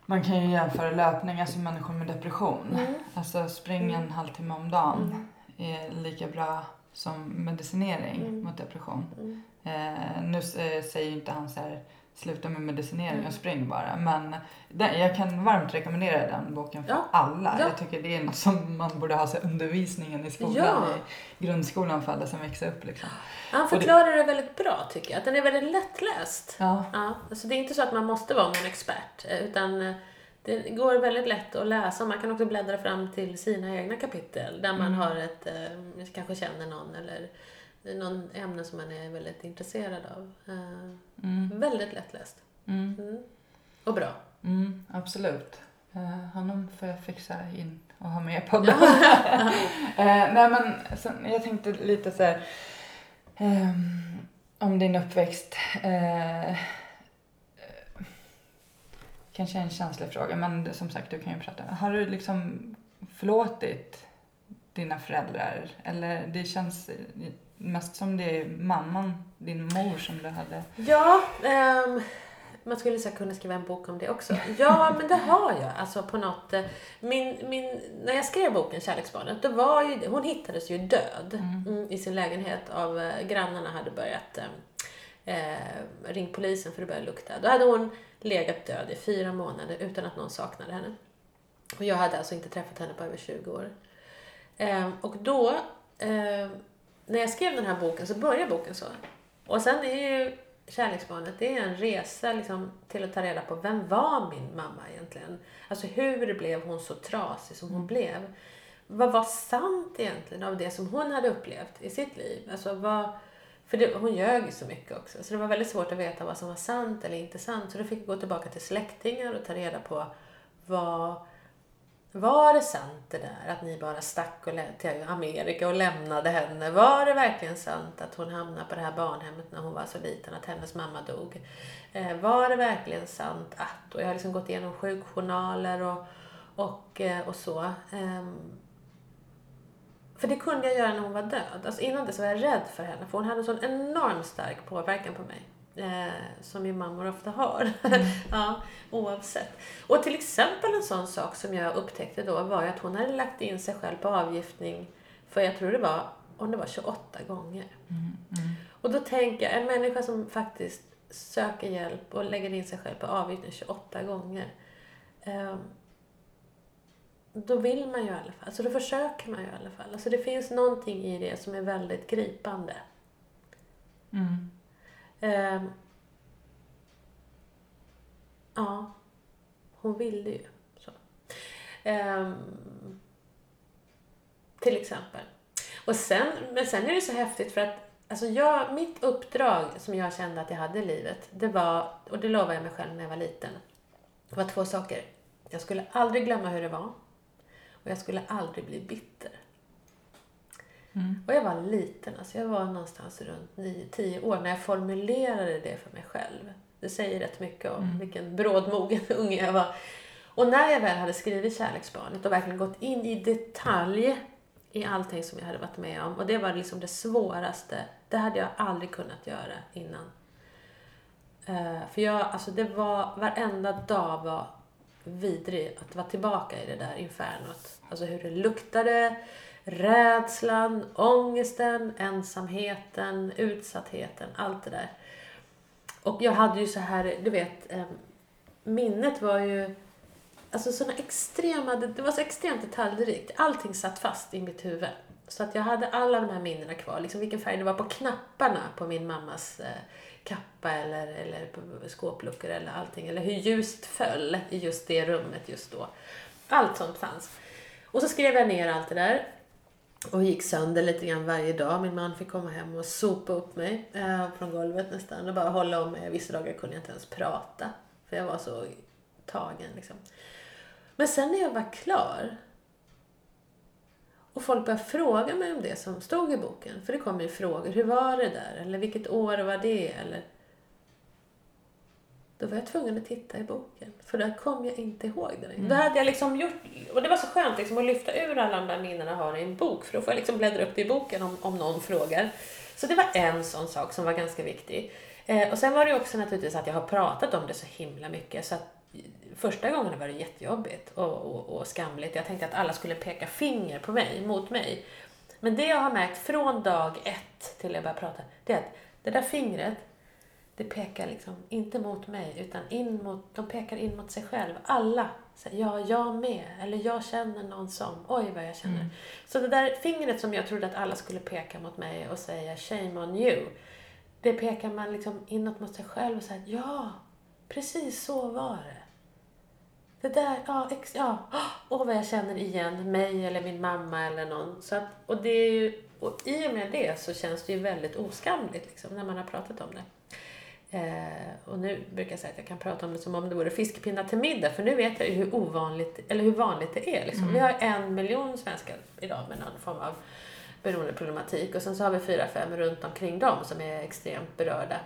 man kan ju jämföra löpning, alltså människor med depression. Mm. Alltså spring en halvtimme om dagen är lika bra som medicinering Mm. mot depression. Mm. Eh, nu eh, säger ju inte han så här, sluta med medicinering och spring bara. Men den, jag kan varmt rekommendera den boken för Ja. alla. Ja. Jag tycker det är något som man borde ha så undervisningen i skolan, Ja. i grundskolan för alla som växer upp liksom. Han det- förklarar det väldigt bra tycker jag. Att den är väldigt lättläst. Ja. Ja, alltså det är inte så att man måste vara någon expert, eh, utan eh, det går väldigt lätt att läsa. Man kan också bläddra fram till sina egna kapitel där man Mm. har ett, eh, kanske känner någon eller någon ämne som man är väldigt intresserad av. Eh, Mm. Väldigt lättläst. Mm. Mm. Och bra. Mm, absolut. Uh, honom får jag fixa in och ha med i podden. Eh, nej men sen, jag tänkte lite så här ehm, om din uppväxt. eh, eh, kanske en känslig fråga men som sagt du kan ju prata. Har du liksom förlåtit dina föräldrar? Eller det känns eh, mest som det är mamman, din mor som du hade. Ja, ehm, man skulle säkert kunna skriva en bok om det också. Ja, men det har jag. Alltså på något, eh, min, min, när jag skrev boken Kärleksbarnet, då var ju, hon hittades ju död mm, i sin lägenhet av eh, grannarna hade börjat eh, eh, ring polisen för det började lukta. Då hade hon legat död i fyra månader utan att någon saknade henne. Och jag hade alltså inte träffat henne på över 20 år. Eh, och då, eh, när jag skrev den här boken så börjar boken så. Och sen är ju Kärleksbarnet, det är en resa liksom, till att ta reda på vem var min mamma egentligen? Alltså hur blev hon så trasig som hon blev? Vad var sant egentligen av det som hon hade upplevt i sitt liv? Alltså vad, för det, hon ljög ju så mycket också, så det var väldigt svårt att veta vad som var sant eller inte sant. Så då fick jag gå tillbaka till släktingar och ta reda på vad var det sant det där att ni bara stack och till Amerika och lämnade henne? Var det verkligen sant att hon hamnade på det här barnhemmet när hon var så liten, att hennes mamma dog? Eh, var det verkligen sant att? Och jag har liksom gått igenom sjukjournaler och, och, eh, och så. Eh, för det kunde jag göra när hon var död. Alltså innan dess var jag rädd för henne, för hon hade en sån enormt stark påverkan på mig. Eh, som ju mammor ofta har. ja, oavsett. Och till exempel en sån sak som jag upptäckte då var ju att hon hade lagt in sig själv på avgiftning för jag tror det var, om det var 28 gånger. Och då tänker jag, en människa som faktiskt söker hjälp och lägger in sig själv på avgiftning 28 gånger. Eh, då vill man ju i alla fall, alltså då försöker man ju i alla fall. Alltså det finns någonting i det som är väldigt gripande. Mm. Ehm, ja, hon ville ju. Så. Ehm, till exempel. Och sen, men sen är det så häftigt för att alltså jag, mitt uppdrag som jag kände att jag hade i livet, det var, och det lovade jag mig själv när jag var liten, det var två saker. Jag skulle aldrig glömma hur det var och jag skulle aldrig bli bitter. Och jag var liten, alltså jag var någonstans runt 9-10 år när jag formulerade det för mig själv. Det säger rätt mycket om vilken brådmogen unge jag var. Och när jag väl hade skrivit Kärleksbarnet och verkligen gått in i detalj i allting som jag hade varit med om. Och det var liksom det svåraste. Det hade jag aldrig kunnat göra innan. Eh, för jag, alltså det var, varenda dag var vidrig att vara tillbaka i det där infernot. Alltså hur det luktade, rädslan, ångesten, ensamheten, utsattheten, allt det där. Och jag hade ju så här, du vet, minnet var ju alltså såna extrema, det var så extremt detaljrikt. Allting satt fast i mitt huvud. Så att jag hade alla de här minnena kvar. Liksom vilken färg det var på knapparna på min mammas eh, kappa eller, eller på skåpluckor eller allting. Eller hur ljuset föll i just det rummet just då. Allt sånt fanns. Och så skrev jag ner allt det där. Och gick sönder lite grann varje dag. Min man fick komma hem och sopa upp mig eh, från golvet nästan. Och bara hålla om mig. Vissa dagar kunde jag inte ens prata. För jag var så tagen liksom. Men sen när jag var klar och folk började fråga mig om det som stod i boken. För det kom ju frågor. Hur var det där? Eller vilket år var det? Eller... Då var jag tvungen att titta i boken. För där kom jag inte ihåg det. Mm. Då hade jag liksom gjort... Och det var så skönt liksom att lyfta ur alla de där minnena jag har i en bok. För då får jag liksom bläddra upp det i boken om, om någon frågar. Så det var en sån sak som var ganska viktig. Eh, och sen var det också naturligtvis att jag har pratat om det så himla mycket. Så att första gången var det jättejobbigt och, och, och skamligt. Jag tänkte att alla skulle peka finger på mig, mot mig. Men det jag har märkt från dag ett till jag började prata, det är att det där fingret, det pekar liksom inte mot mig, utan in mot, de pekar in mot sig själv. Alla säger ja, jag med. Eller jag känner någon som. Oj, vad jag känner. Mm. Så det där fingret som jag trodde att alla skulle peka mot mig och säga shame on you. Det pekar man liksom inåt mot sig själv och säger ja, precis så var det. Det där, ja, ex, ja. Åh, vad jag känner igen mig eller min mamma eller någon. Så att, och, det är ju, och i och med det så känns det ju väldigt oskamligt liksom, när man har pratat om det. Eh, och nu brukar jag säga att jag kan prata om det som om det vore fiskpinnar till middag, för nu vet jag ju hur ovanligt, eller hur vanligt det är. Liksom. Mm. Vi har en miljon svenskar idag med någon form av beroendeproblematik och sen så har vi fyra, fem runt omkring dem som är extremt berörda.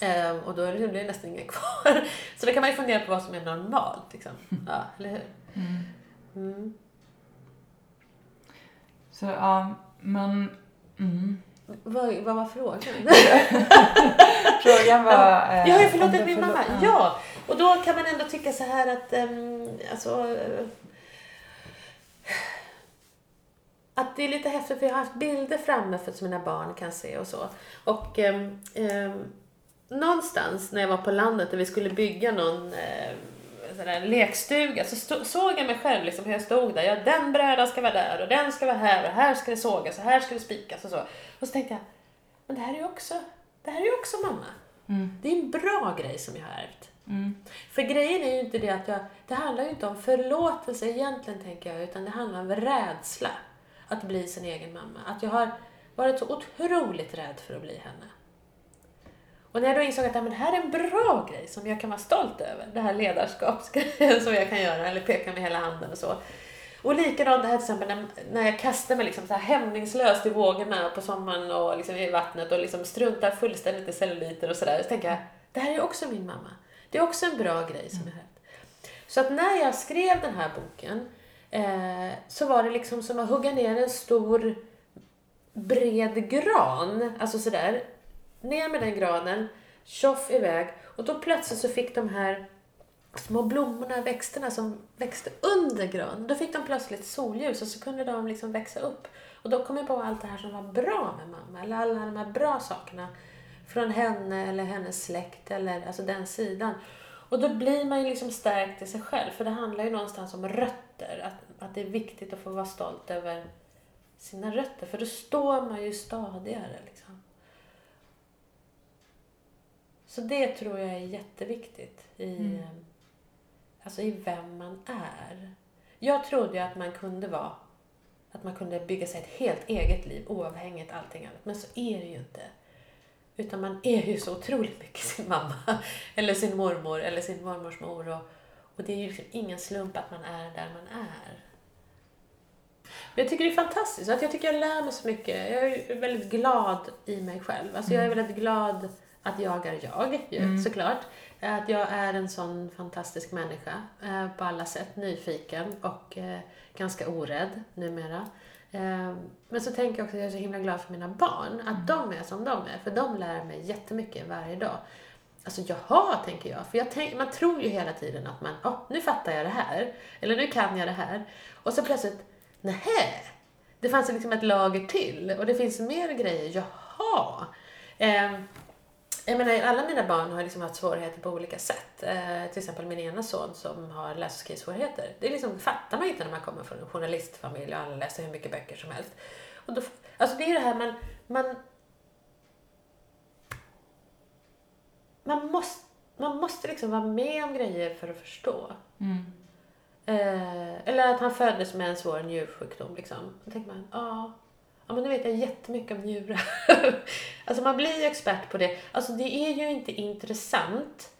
Eh, och då är det, det är nästan ingen kvar. Så då kan man ju fundera på vad som är normalt. Liksom. Ja, eller hur? Mm. Mm. Så ja, men... Mm. Vad, vad var frågan? Frågan var... eh, Jag har ju förlåtit min förlå- mamma. Ja, och då kan man ändå tycka så här att um, alltså, eh, att det är lite häftigt för jag har haft bilder framme för som mina barn kan se och så. Och um, någonstans när jag var på landet och vi skulle bygga någon um, sån där lekstuga så stå, såg jag mig själv liksom hur jag stod där. Ja, den brädan ska vara där och den ska vara här och här ska det sågas och här ska det spikas och så. Och så tänkte jag, men det här är också, det här är också mamma. Mm. Det är en bra grej som jag har ärvt. Mm. För grejen är ju inte det att jag, det handlar ju inte om förlåtelse egentligen tänker jag, utan det handlar om rädsla att bli sin egen mamma. Att jag har varit så otroligt rädd för att bli henne. Och när jag då insåg att ja, men det här är en bra grej som jag kan vara stolt över, det här ledarskapsgrejen som jag kan göra, eller peka med hela handen och så. Och likadant det här till exempel när, när jag kastar mig liksom så här hämningslöst i vågorna på sommaren och liksom i vattnet och liksom struntar fullständigt i celluliter och sådär. Så tänker jag, det här är också min mamma. Det är också en bra grej som jag har haft. Så att när jag skrev den här boken eh, så var det liksom som att hugga ner en stor bred gran. Alltså sådär. Ner med den granen, tjoff iväg. Och då plötsligt så fick de här små blommorna, växterna som växte under granen, då fick de plötsligt solljus och så kunde de liksom växa upp. Och då kom jag på allt det här som var bra med mamma, eller alla de här bra sakerna från henne eller hennes släkt eller alltså den sidan. Och då blir man ju liksom stärkt i sig själv, för det handlar ju någonstans om rötter, att, att det är viktigt att få vara stolt över sina rötter, för då står man ju stadigare. Liksom. Så det tror jag är jätteviktigt i, Mm alltså i vem man är. Jag trodde ju att man kunde vara att man kunde bygga sig ett helt eget liv oavhängigt allting annat. Men så är det ju inte. Utan man är ju så otroligt mycket sin mamma, eller sin mormor, eller sin mormors mor. Och, och det är ju liksom ingen slump att man är där man är. Men jag tycker det är fantastiskt. Att jag tycker jag lär mig så mycket. Jag är väldigt glad i mig själv. Alltså jag är väldigt glad att jag är jag, ju, Mm. såklart. Att jag är en sån fantastisk människa eh, på alla sätt. Nyfiken och eh, ganska orädd numera. Eh, men så tänker jag också att jag är så himla glad för mina barn. Att de är som de är. För de lär mig jättemycket varje dag. Alltså jaha, tänker jag. För jag tänk, man tror ju hela tiden att man, oh, nu fattar jag det här. Eller nu kan jag det här. Och så plötsligt, nähä. Det fanns liksom ett lager till. Och det finns mer grejer. Jaha. Eh, jag menar, alla mina barn har liksom haft svårigheter på olika sätt. Eh, till exempel min ena son som har läs och skrivsvårigheter. Det är liksom, fattar man inte när man kommer från en journalistfamilj och alla läser hur mycket böcker som helst. Och då, alltså det är det här man, man man måste, man måste liksom vara med om grejer för att förstå. Mm. Eh, eller att han föddes med en svår njursjukdom. Liksom. Då tänker man, ja, ja men nu vet jag jättemycket om njurar. alltså man blir ju expert på det. Alltså det är ju inte intressant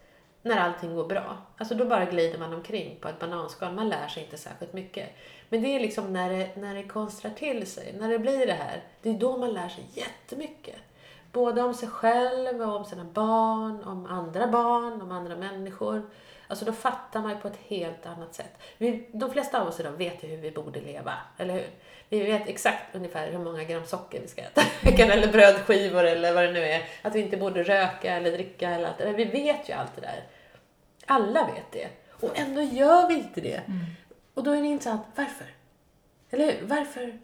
när allting går bra. Alltså då bara glider man omkring på ett bananskal. Man lär sig inte särskilt mycket. Men det är liksom när det, när det konstrar till sig, när det blir det här. Det är då man lär sig jättemycket. Både om sig själv och om sina barn, om andra barn, om andra människor. Alltså då fattar man ju på ett helt annat sätt. Vi, de flesta av oss idag vet ju hur vi borde leva, eller hur? Vi vet exakt ungefär hur många gram socker vi ska äta eller brödskivor eller vad det nu är. Att vi inte borde röka eller dricka eller allt det där. Vi vet ju allt det där. Alla vet det. Och ändå gör vi inte det. Och då är det intressant, varför? Eller hur? Varför?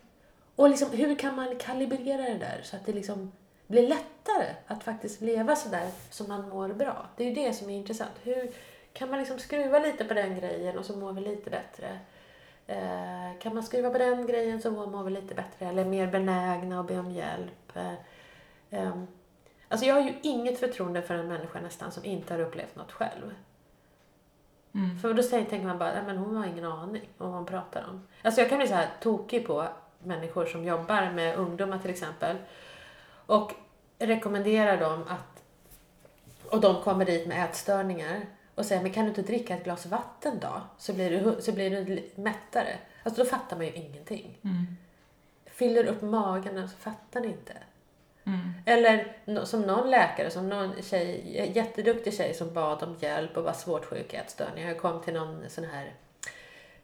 Och liksom, hur kan man kalibrera det där så att det liksom bli lättare att faktiskt leva sådär som man mår bra. Det är ju det som är intressant. Hur kan man liksom skruva lite på den grejen och så mår vi lite bättre? Eh, kan man skruva på den grejen så mår vi lite bättre eller är mer benägna att be om hjälp. Eh, eh, alltså jag har ju inget förtroende för en människa nästan som inte har upplevt något själv. Mm. För då säger, tänker man bara, men hon har ingen aning om vad hon pratar om. Alltså jag kan bli så här tokig på människor som jobbar med ungdomar till exempel. Och rekommenderar dem att, och de kommer dit med ätstörningar och säger, men kan du inte dricka ett glas vatten då? Så blir du, så blir du mättare. Alltså då fattar man ju ingenting. Mm. Fyller upp magen så fattar ni inte. Mm. Eller som någon läkare, som någon tjej, jätteduktig tjej som bad om hjälp och var svårt sjuk i ätstörningar. Jag kom till någon sån här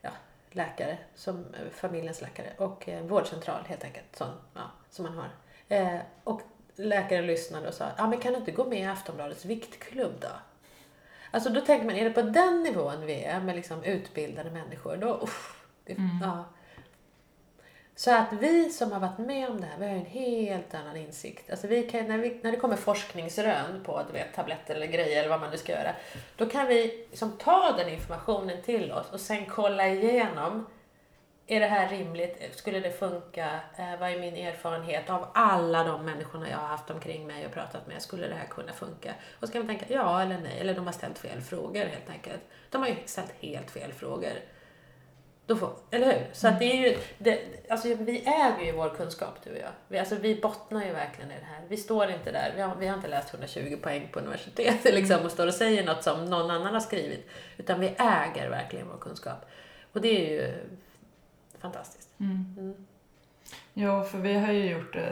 ja, läkare, som eh, familjens läkare och eh, vårdcentral helt enkelt, sån, ja, som man har. Eh, och läkaren lyssnade och sa, ja men kan du inte gå med i Aftonbladets viktklubb då? Alltså då tänker man, är det på den nivån vi är med liksom utbildade människor, då, uff, det, Mm. ja. Så att vi som har varit med om det här, vi har en helt annan insikt. Alltså vi kan, när, vi, när det kommer forskningsrön på du vet, tabletter eller grejer eller vad man nu ska göra, då kan vi liksom ta den informationen till oss och sen kolla igenom. Är det här rimligt? Skulle det funka? Eh, vad är min erfarenhet av alla de människorna jag har haft omkring mig och pratat med? Skulle det här kunna funka? Och så kan man tänka ja eller nej, eller de har ställt fel frågor helt enkelt. De har ju ställt helt fel frågor. Då får, eller hur? Så att det är ju, det, alltså vi äger ju vår kunskap du och jag. Vi, alltså vi bottnar ju verkligen i det här. Vi står inte där, vi har, vi har inte läst 120 poäng på universitetet liksom, och står och säger något som någon annan har skrivit. Utan vi äger verkligen vår kunskap. Och det är ju fantastiskt. Mm. Mm. Jo, för vi har ju gjort eh,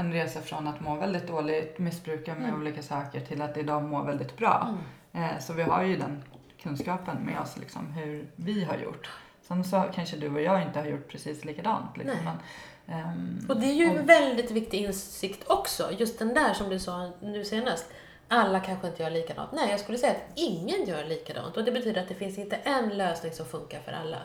en resa från att må väldigt dåligt, missbruka med Mm. olika saker, till att idag må väldigt bra. Eh, Så vi har ju den kunskapen med oss, liksom, hur vi har gjort. Sen så kanske du och jag inte har gjort precis likadant. Liksom, men, ehm, Och det är ju och- en väldigt viktig insikt också. Just den där som du sa nu senast. Alla kanske inte gör likadant. Nej, jag skulle säga att ingen gör likadant. Och det betyder att det finns inte en lösning som funkar för alla.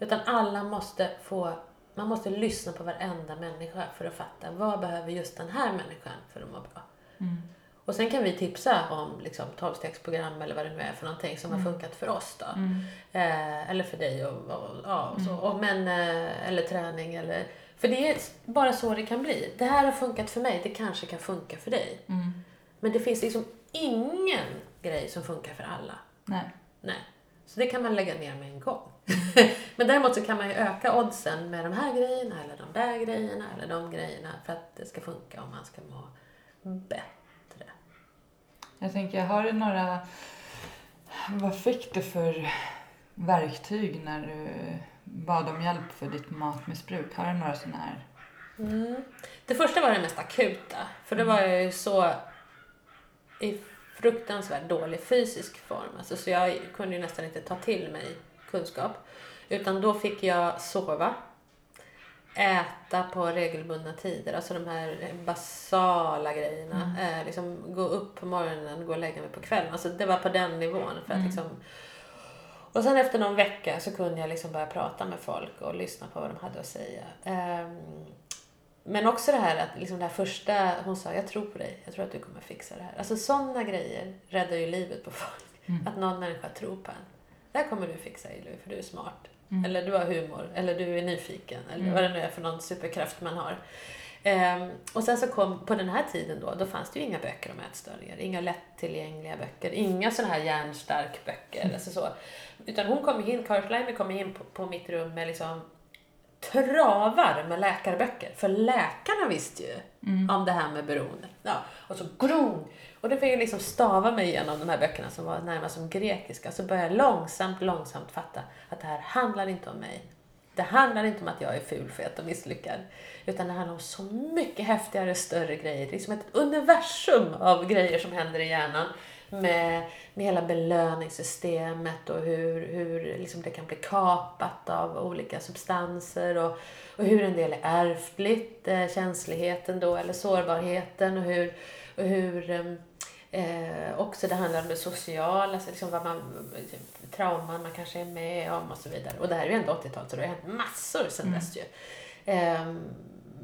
Utan alla måste få, man måste lyssna på varenda människa för att fatta vad behöver just den här människan för att må bra. Mm. Och sen kan vi tipsa om liksom, 12-stegsprogram eller vad det nu är för någonting som har funkat för oss då. Mm. Eh, eller för dig och, och, ja, och så. Och, men, eh, eller träning eller... För det är bara så det kan bli. Det här har funkat för mig, det kanske kan funka för dig. Mm. Men det finns liksom ingen grej som funkar för alla. Nej. Nej. Så det kan man lägga ner med en gång. Men däremot så kan man ju öka oddsen med de här grejerna eller de där grejerna eller de grejerna för att det ska funka om man ska må bättre. Jag tänker, har du några... Vad fick du för verktyg när du bad om hjälp för ditt matmissbruk? Har du några sådana här? Mm. Det första var det mest akuta, för då var jag ju så i fruktansvärt dålig fysisk form. Alltså, så jag kunde ju nästan inte ta till mig kunskap. Utan då fick jag sova, äta på regelbundna tider, alltså de här basala grejerna. Eh, liksom gå upp på morgonen, gå och lägga mig på kvällen. Alltså det var på den nivån. För att liksom, och sen efter någon vecka så kunde jag liksom börja prata med folk och lyssna på vad de hade att säga. Ehm, men också det här att liksom det här första, hon sa jag tror på dig, jag tror att du kommer fixa det här. Alltså sådana grejer räddar ju livet på folk. Att någon människa tror på en. Det här kommer du fixa Ilui, för du är smart. Eller du har humor, eller du är nyfiken, eller vad det nu är för någon superkraft man har. Ehm, och sen så kom, på den här tiden då, då fanns det ju inga böcker om ätstörningar. Inga lättillgängliga böcker, inga sådana här hjärnstark böcker. Alltså så. Utan hon kom in, Schleimer kom in på, på mitt rum med liksom travar med läkarböcker. För läkarna visste ju om det här med beroende. Ja, och så gron. Och då fick jag liksom stava mig igenom de här böckerna som var närmast som grekiska. Så började jag långsamt, långsamt fatta att det här handlar inte om mig. Det handlar inte om att jag är ful, fet och misslyckad. Utan det handlar om så mycket häftigare, större grejer. Det är liksom ett universum av grejer som händer i hjärnan. Med, med hela belöningssystemet och hur, hur liksom det kan bli kapat av olika substanser. Och, och hur en del är ärftligt, eh, känsligheten då, eller sårbarheten. Och hur, och hur ehm, Eh, också det handlar om det sociala, alltså liksom vad man, trauman man kanske är med om och så vidare. Och det här är ju ändå 80-talet så det har hänt massor sedan dess ju. Eh,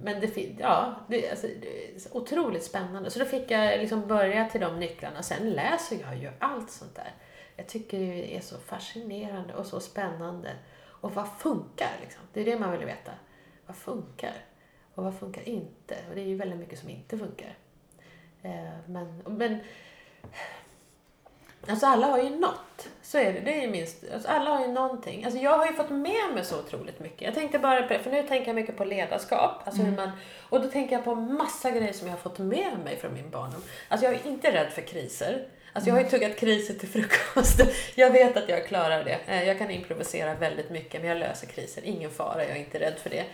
men det, ja, det, alltså, det är otroligt spännande. Så då fick jag liksom börja till de nycklarna. Sen läser jag ju allt sånt där. Jag tycker det är så fascinerande och så spännande. Och vad funkar liksom? Det är det man vill veta. Vad funkar? Och vad funkar inte? Och det är ju väldigt mycket som inte funkar. Eh, men, men Alltså alla har ju något. Så är det. Det är ju minst, alltså alla har ju någonting. Alltså jag har ju fått med mig så otroligt mycket. Jag tänkte bara på för nu tänker jag mycket på ledarskap. Alltså hur man, och då tänker jag på massa grejer som jag har fått med mig från min barndom. Alltså jag är inte rädd för kriser. Alltså jag har ju tuggat kriser till frukost. Jag vet att jag klarar det. Eh, Jag kan improvisera väldigt mycket men jag löser kriser. Ingen fara, jag är inte rädd för det.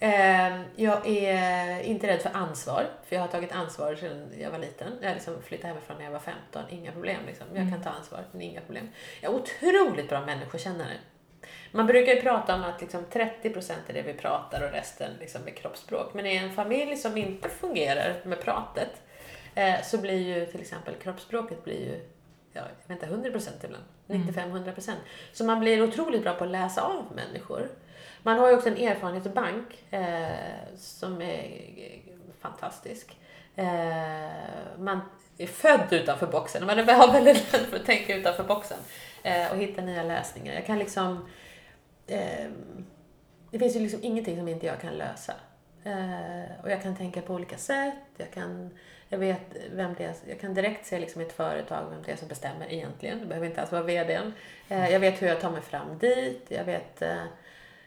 Eh, Jag är inte rädd för ansvar, för jag har tagit ansvar sedan jag var liten. Jag liksom flyttade hemifrån när jag var 15, inga problem. Liksom. Jag kan ta ansvar, men inga problem. Jag är otroligt bra människokännare. Man brukar ju prata om att liksom 30% är det vi pratar och resten liksom är kroppsspråk. Men i en familj som inte fungerar med pratet eh, så blir ju till exempel kroppsspråket blir ju ja, jag vet inte, 100% ibland. 95-100%. Så man blir otroligt bra på att läsa av människor. Man har ju också en erfarenhetsbank eh, som är fantastisk. Eh, man är född utanför boxen. Man är har väldigt lätt för att tänka utanför boxen eh, och hitta nya lösningar. Jag kan liksom... Eh, det finns ju liksom ingenting som inte jag kan lösa. Eh, och jag kan tänka på olika sätt. Jag kan, jag vet vem det är, jag kan direkt se liksom ett företag vem det är som bestämmer egentligen. Det behöver inte alls vara VDn. Eh, jag vet hur jag tar mig fram dit. Jag vet, eh,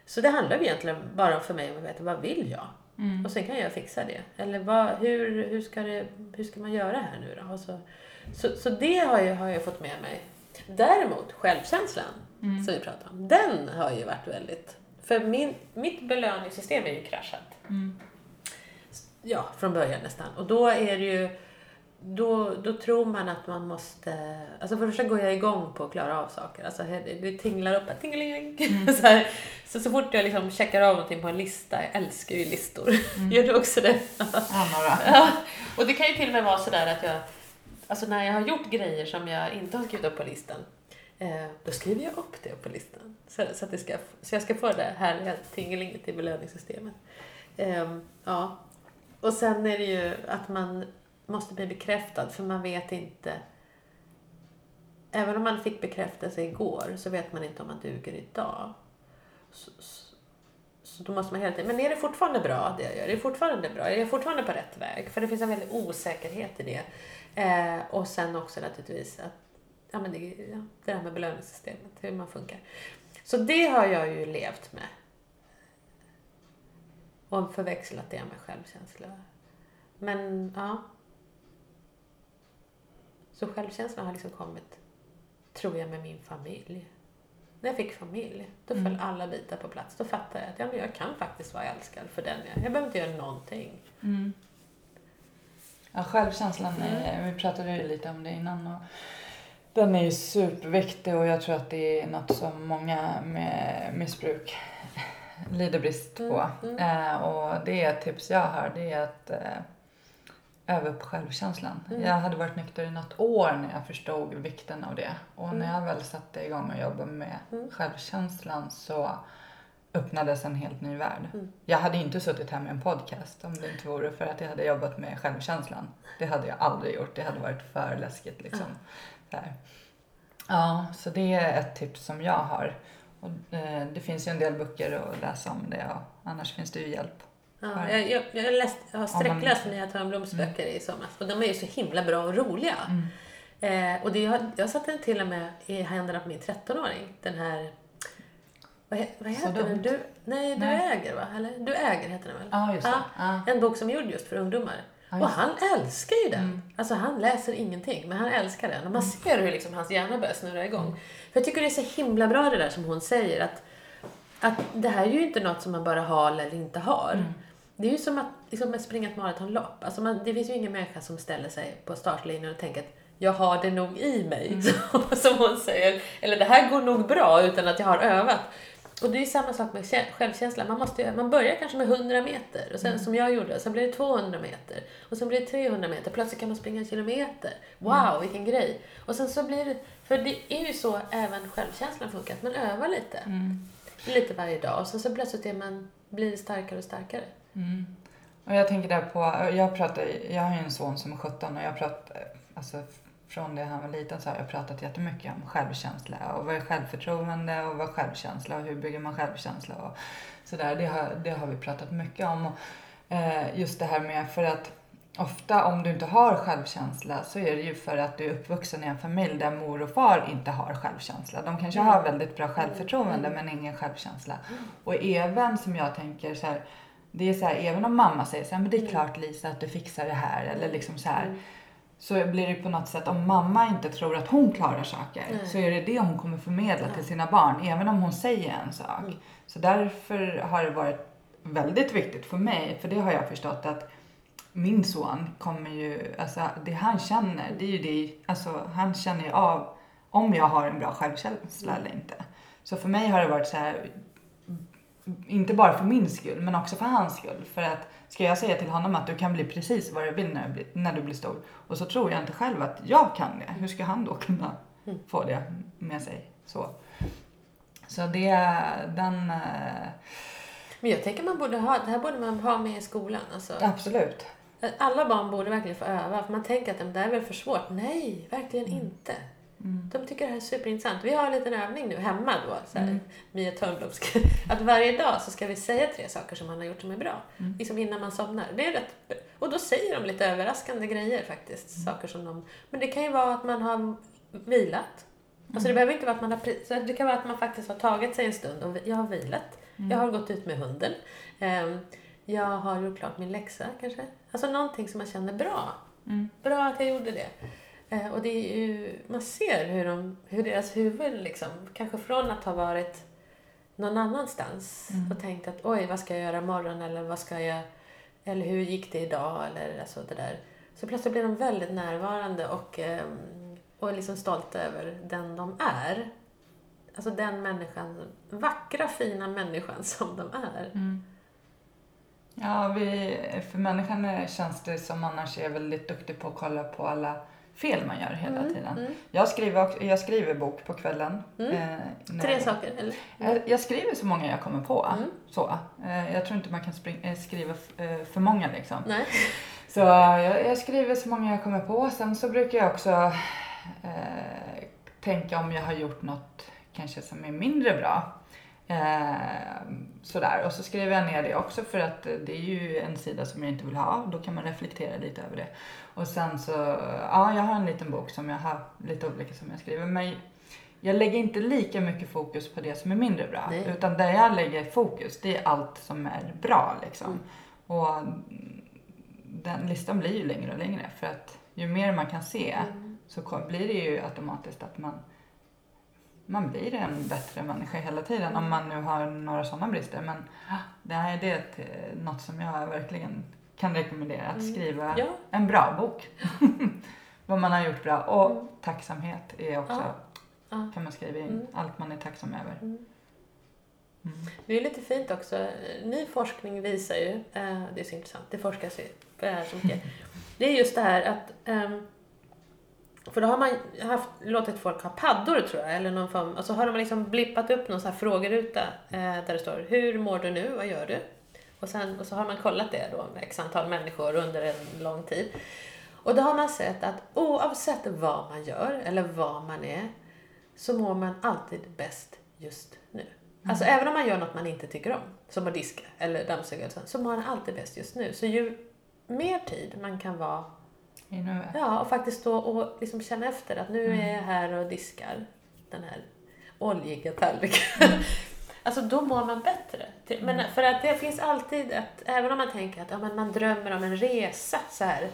så det handlar egentligen bara för mig om att veta vad vill jag? Och sen kan jag fixa det. Eller vad, hur, hur, ska det, hur ska man göra här nu då? Så, så, så det har jag, har jag fått med mig. Däremot självkänslan som vi pratar om, den har ju varit väldigt... För min, mitt belöningssystem är ju kraschat. Ja, från början nästan. Och då är det ju... Då, då tror man att man måste... Alltså för det första går jag igång på att klara av saker. Alltså det tinglar upp, tingeling. så, här, så, så fort jag liksom checkar av någonting på en lista, jag älskar ju listor. Gör du också det? Ja, några. Ja, och det kan ju till och med vara sådär att jag, alltså när jag har gjort grejer som jag inte har skrivit upp på listan, eh, då skriver jag upp det på listan. Så, så, att det ska, så jag ska få det härliga tingelinget i belöningssystemet. Ehm, ja. Och sen är det ju att man måste bli bekräftad, för man vet inte Även om man fick bekräftelse igår så vet man inte om man duger idag. Så, så, så då måste man hela tiden, men är det fortfarande bra det jag gör? Är det fortfarande bra? Är jag fortfarande på rätt väg? För det finns en väldig osäkerhet i det. Eh, och sen också naturligtvis att, ja men det, ja, det här med belöningssystemet, hur man funkar. Så det har jag ju levt med. Och förväxlat det med självkänsla. Men ja. Så självkänslan har liksom kommit, tror jag, med min familj. När jag fick familj, då föll Mm. alla bitar på plats. Då fattade jag att ja, men jag kan faktiskt vara älskad för den jag är. Jag behöver inte göra någonting. Mm. Ja, självkänslan, är, vi pratade ju lite om det innan. Och den är ju superviktig och jag tror att det är något som många med missbruk lider brist på. Mm, Eh, och det är ett tips jag har, det är att eh, öva upp självkänslan. Mm. Jag hade varit nykter i något år när jag förstod vikten av det. Och när Mm. jag väl satte igång och jobbade med Mm. självkänslan så öppnades en helt ny värld. Mm. Jag hade inte suttit här med en podcast om det inte vore för att jag hade jobbat med självkänslan. Det hade jag aldrig gjort. Det hade varit för läskigt liksom. Här. Ja, så det är ett tips som jag har. Och, eh, det finns ju en del böcker att läsa om det och annars finns det ju hjälp. Ja, Ja. jag, jag, jag, läst, jag har sträckläst Nya Törnbloms böcker i somras och de är ju så himla bra och roliga. Eh, och det, jag, jag satte den till och med i händerna på min 13-åring. Den här... Vad, vad Så heter den? dumt. Du, nej, Du Nej. äger va? Eller? Du äger heter den väl? Ja, just det. Ja. En bok som är gjord just för ungdomar. Ja, och han älskar ju den. Alltså han läser ingenting, men han älskar den. Och man ser hur liksom hans hjärna börjar snurra igång. Jag tycker det är så himla bra det där som hon säger. Att, att det här är ju inte något som man bara har eller inte har. Det är ju som att, liksom att springa ett maratonlopp. Alltså man, det finns ju ingen människa som ställer sig på startlinjen och tänker att jag har det nog i mig, som hon säger. Eller det här går nog bra utan att jag har övat. Och det är samma sak med kä- självkänsla. Man, måste, man börjar kanske med 100 meter, och sen, som jag gjorde, sen blir det 200 meter. Och sen blir det 300 meter, plötsligt kan man springa en kilometer. Wow, vilken grej! Och sen så blir det, för det är ju så även självkänslan funkar, att man övar lite. Lite varje dag, och sen så plötsligt är man, blir det starkare och starkare. Mm. Och jag tänker där på, jag pratar, jag har ju en son som är 17 och jag pratar, alltså från det han var liten så har jag pratat jättemycket om självkänsla och vad är självförtroende och vad är självkänsla och hur bygger man självkänsla och sådär. Det har, det har vi pratat mycket om. Och, eh, just det här med för att ofta om du inte har självkänsla så är det ju för att du är uppvuxen i en familj där mor och far inte har självkänsla. De kanske har väldigt bra självförtroende men ingen självkänsla. Och även som jag tänker så här, det är så här, även om mamma säger så här, men det är klart Lisa att du fixar det här eller liksom så här. Så blir det på något sätt, om mamma inte tror att hon klarar saker Nej. så är det det hon kommer förmedla till sina barn, även om hon säger en sak. Mm. Så därför har det varit väldigt viktigt för mig, för det har jag förstått att min son kommer ju, alltså det han känner, det är ju det, alltså han känner ju av om jag har en bra självkänsla eller inte. Så för mig har det varit så här, inte bara för min skull, men också för hans skull. För att ska jag säga till honom att du kan bli precis vad du vill när du blir, när du blir stor och så tror jag inte själv att jag kan det, hur ska han då kunna Mm. få det med sig? Så, så det, den, eh, Men jag tänker man borde ha, det här borde man ha med i skolan. Alltså, absolut. Alla barn borde verkligen få öva. För man tänker att "Men det här är väl för svårt. Nej, verkligen inte. Mm. De tycker det här är superintressant. Vi har en liten övning nu hemma då. Så här, Mm. Mia Törnblom att varje dag så ska vi säga tre saker som man har gjort som är bra. Mm. Liksom innan man somnar. Det är rätt, och då säger de lite överraskande grejer faktiskt. Mm. Saker som de, men det kan ju vara att man har vilat. Alltså det Mm. behöver inte vara att man har, så det kan vara att man faktiskt har tagit sig en stund och jag har vilat. Mm. Jag har gått ut med hunden. Ehm, jag har gjort klart min läxa kanske. Alltså någonting som man känner bra. Bra att jag gjorde det. Eh, och det är ju, man ser hur, de, hur deras huvud liksom, kanske från att ha varit någon annanstans Mm. och tänkt att oj, vad ska jag göra imorgon eller vad ska jag, eller hur gick det idag eller alltså det där. Så plötsligt blir de väldigt närvarande och, ehm, och liksom stolta över den de är. Alltså den människan, vackra fina människan som de är. Mm. Ja, vi, för människan är- känns det som annars är väldigt duktig på att kolla på alla fel man gör hela Mm, tiden. mm. Jag, skriver, jag skriver bok på kvällen. Mm. Eh, Tre saker, eller? Jag, jag skriver så många jag kommer på. Mm. Så. Eh, jag tror inte man kan spring, eh, skriva eh, för många liksom. Nej. Så eh, jag, jag skriver så många jag kommer på. Sen så brukar jag också eh, tänka om jag har gjort något kanske som är mindre bra. Eh, sådär. Och så skriver jag ner det också för att det är ju en sida som jag inte vill ha. Då kan man reflektera lite över det. Och sen så, ja jag har en liten bok som jag har lite olika som jag skriver. Men jag lägger inte lika mycket fokus på det som är mindre bra. Nej. Utan där jag lägger fokus, det är allt som är bra liksom. Mm. Och den listan blir ju längre och längre för att ju mer man kan se Mm. så blir det ju automatiskt att man, man blir en bättre människa hela tiden om man nu har några sådana brister. Men det här är det ett, eh, något som jag verkligen kan rekommendera, att Mm. skriva Ja. en bra bok. Vad man har gjort bra. Och Mm. tacksamhet är också, Ja. Kan man skriva in, Mm. allt man är tacksam över. Mm. Mm. Det är lite fint också. Ny forskning visar ju, eh, det är så intressant, det forskas ju på det här så mycket. Det är just det här att, ehm, för då har man haft, låtit folk ha paddor tror jag, eller någon form, och så har de liksom blippat upp någon sån här frågeruta eh, där det står Hur mår du nu? Vad gör du? Och, sen, och så har man kollat det då med x antal människor under en lång tid. Och då har man sett att oavsett vad man gör eller vad man är så mår man alltid bäst just nu. Alltså även om man gör något man inte tycker om, som att diska eller dammsuga, eller så, så mår man alltid bäst just nu. Så ju mer tid man kan vara, I nuet. ja, och faktiskt stå och liksom känna efter att nu är jag här och diskar den här oljiga tallriken. Alltså då mår man bättre. Men för att det finns alltid att, även om man tänker att ja, men man drömmer om en resa så här.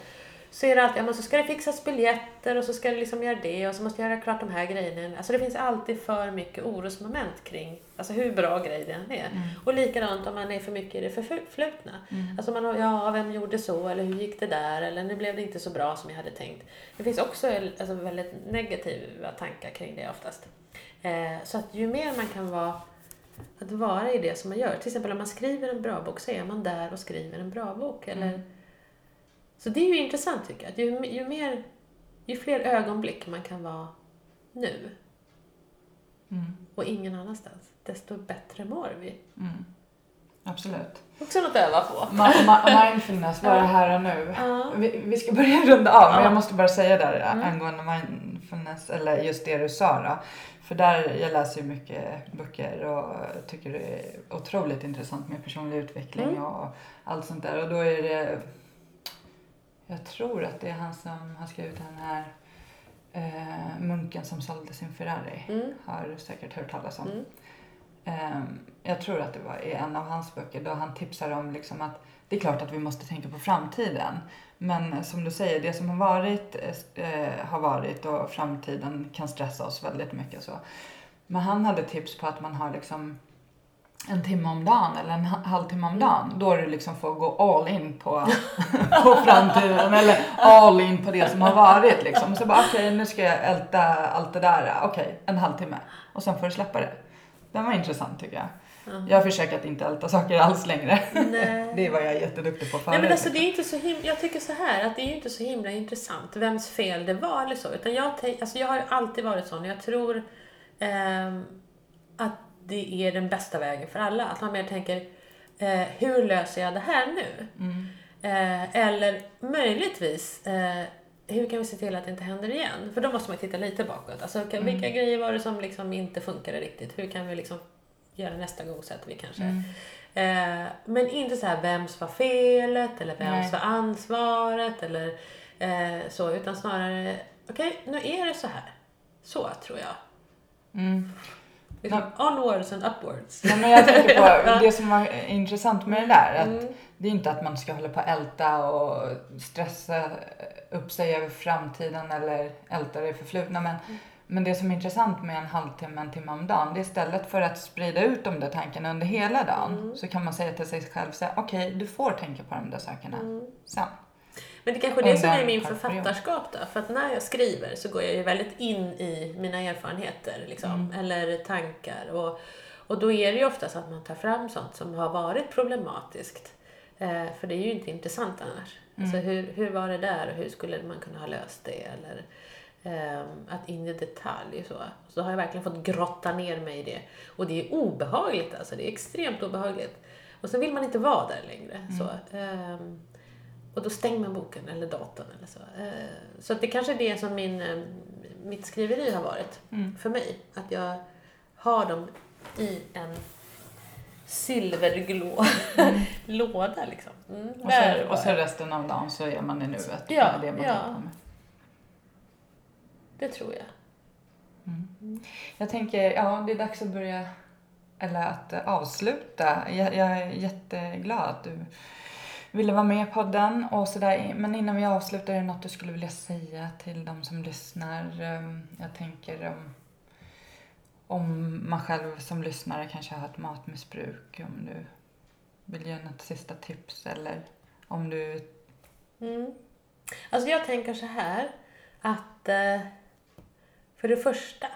Så är det alltid, ja, men så ska det fixas biljetter och så ska det liksom göra det och så måste jag göra klart de här grejerna. Alltså det finns alltid för mycket orosmoment kring alltså hur bra grej den är. Och likadant om man är för mycket i det förflutna. Alltså man har, ja vem gjorde så eller hur gick det där eller nu blev det inte så bra som jag hade tänkt. Det finns också alltså, väldigt negativa tankar kring det oftast. Eh, så att ju mer man kan vara att vara i det som man gör. Till exempel om man skriver en bra bok så är man där och skriver en bra bok. Eller... Så det är ju intressant tycker jag. Att ju, ju, mer, ju fler ögonblick man kan vara nu Mm. och ingen annanstans, desto bättre mår vi. Mm. Absolut. Också något att öva på. Ma- ma- mindfulness, vara här och nu. Ja. Vi, vi ska börja runda av, men Ja. jag måste bara säga där Mm. angående mindfulness, eller just det du sa då. För där, jag läser ju mycket böcker och tycker det är otroligt intressant med personlig utveckling Mm. och allt sånt där. Och då är det, jag tror att det är han som har skrivit den här eh, munken som sålde sin Ferrari. Mm. Har du säkert hört talas om. Mm. Ehm, jag tror att det var i en av hans böcker då han tipsar om liksom att det är klart att vi måste tänka på framtiden. Men som du säger, det som har varit eh, har varit och framtiden kan stressa oss väldigt mycket. Så. Men han hade tips på att man har liksom en timme om dagen eller en ha- halvtimme om dagen. Då du liksom får gå all in på, på framtiden eller all in på det som har varit. Liksom. Så bara okej, nu ska jag älta allt det där. Okej, en halvtimme. Och sen får du släppa det. Den var intressant tycker jag. Ja. Jag försöker att inte älta saker alls längre. Nej. Det var jag jätteduktig på förut. Nej men alltså det är inte så himla, jag tycker så här att det är ju inte så himla intressant vems fel det var eller så. Utan jag, alltså jag har ju alltid varit sån och jag tror ehm, att det är den bästa vägen för alla. Att man mer tänker, eh, hur löser jag det här nu? Mm. Eh, eller möjligtvis, eh, hur kan vi se till att det inte händer igen? För då måste man titta lite bakåt. Alltså, kan, vilka grejer var det som liksom inte funkade riktigt? Hur kan vi liksom göra nästa gång så att vi kanske... Mm. Eh, men inte så här vems var felet eller vems Nej. var ansvaret eller eh, så. Utan snarare, okej nu är det så här. Så tror jag. Mm. Liksom, onwards and upwards. Ja, men jag tänker på det som var intressant med det där. Att Mm. Det är inte att man ska hålla på och älta och stressa upp sig över framtiden eller älta det förflutna. Men, Mm. men det som är intressant med en halvtimme, en timme om dagen, det är istället för att sprida ut de där tankarna under hela dagen Mm. så kan man säga till sig själv okej, du får tänka på de där sakerna Mm. sen. Men det är kanske är det som är min författarskap då. För att när jag skriver så går jag ju väldigt in i mina erfarenheter liksom, Mm. eller tankar. Och, och då är det ju ofta så att man tar fram sånt som har varit problematiskt. Eh, för det är ju inte intressant annars. Alltså Mm. hur, hur var det där och hur skulle man kunna ha löst det? Eller ehm, att in i detalj så. Så har jag verkligen fått grotta ner mig i det. Och det är obehagligt alltså, det är extremt obehagligt. Och sen vill man inte vara där längre. Mm. Så, ehm, och då stänger man boken eller datorn eller så. Eh, Så det kanske är det som min, eh, mitt skriveri har varit Mm. för mig. Att jag har dem i en silverglå låda liksom. Mm, Och så, var och så resten av dagen så är man i nuet Ja, det man ja. Det tror jag. Jag tänker, ja det är dags att börja, eller att avsluta. Jag, jag är jätteglad att du ville vara med i podden och sådär. Men innan vi avslutar, är det något du skulle vilja säga till de som lyssnar? Ehm, jag tänker om, om man själv som lyssnare kanske har ett matmissbruk, om du vill ge något sista tips eller om du... Mm. Alltså jag tänker så här att eh, för det första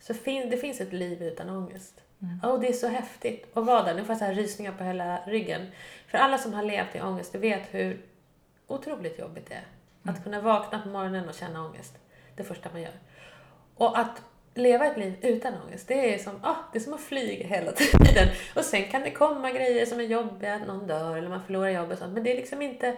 så fin- det finns ett liv utan ångest. Mm. Och det är så häftigt att vara där. Nu får jag så här rysningar på hela ryggen. För alla som har levt i ångest, du vet hur otroligt jobbigt det är. Att kunna vakna på morgonen och känna ångest. Det första man gör. Och att leva ett liv utan ångest, det är som, ah, det är som att flyga hela tiden. Och sen kan det komma grejer som är jobbiga, att någon dör eller man förlorar jobbet och sånt. Men det är liksom inte,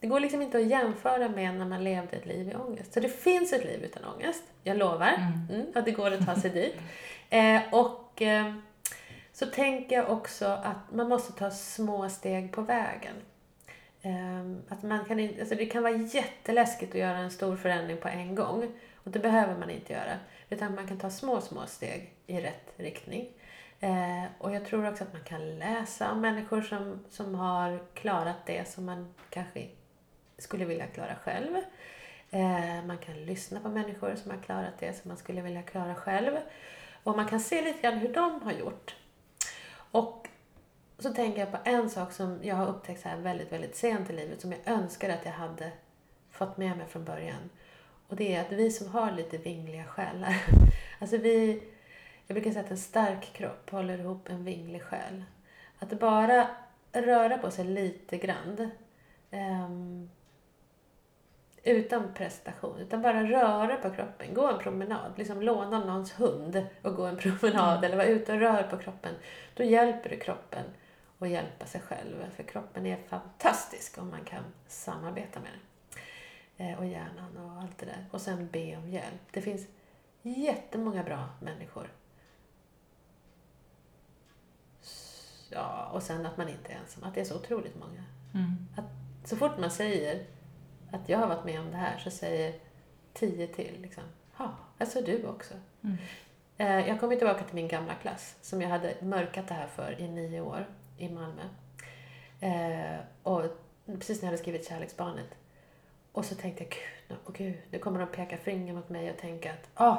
det går liksom inte att jämföra med när man levde ett liv i ångest. Så det finns ett liv utan ångest, jag lovar. Mm, att det går att ta sig dit. Eh, och eh, så tänker jag också att man måste ta små steg på vägen. Eh, att man kan alltså det kan vara jätteläskigt att göra en stor förändring på en gång. Och det behöver man inte göra. Utan man kan ta små, små steg i rätt riktning. Eh, och jag tror också att man kan läsa om människor som, som har klarat det som man kanske skulle vilja klara själv. Eh, man kan lyssna på människor som har klarat det som man skulle vilja klara själv. Och man kan se lite grann hur de har gjort. Och så tänker jag på en sak som jag har upptäckt så här väldigt, väldigt sent i livet som jag önskar att jag hade fått med mig från början. Och det är att vi som har lite vingliga själar, alltså vi, jag brukar säga att en stark kropp håller ihop en vinglig själ. Att bara röra på sig lite grann um, utan prestation, utan bara röra på kroppen. Gå en promenad, liksom låna någons hund och gå en promenad eller vara ute och rör på kroppen. Då hjälper du kroppen och hjälpa sig själv. För kroppen är fantastisk om man kan samarbeta med den. Eh, och hjärnan och allt det där. Och sen be om hjälp. Det finns jättemånga bra människor. Ja, och sen att man inte är ensam. Att det är så otroligt många. Mm. Att så fort man säger att jag har varit med om det här så säger tio till liksom, ja, alltså du också. Mm. Eh, Jag kommer tillbaka till min gamla klass som jag hade mörkat det här för i nio år i Malmö. Eh, och precis när jag hade skrivit Kärleksbarnet. Och så tänkte jag, gud, nu- åh gud, nu kommer de peka finger mot mig och tänka att, ah,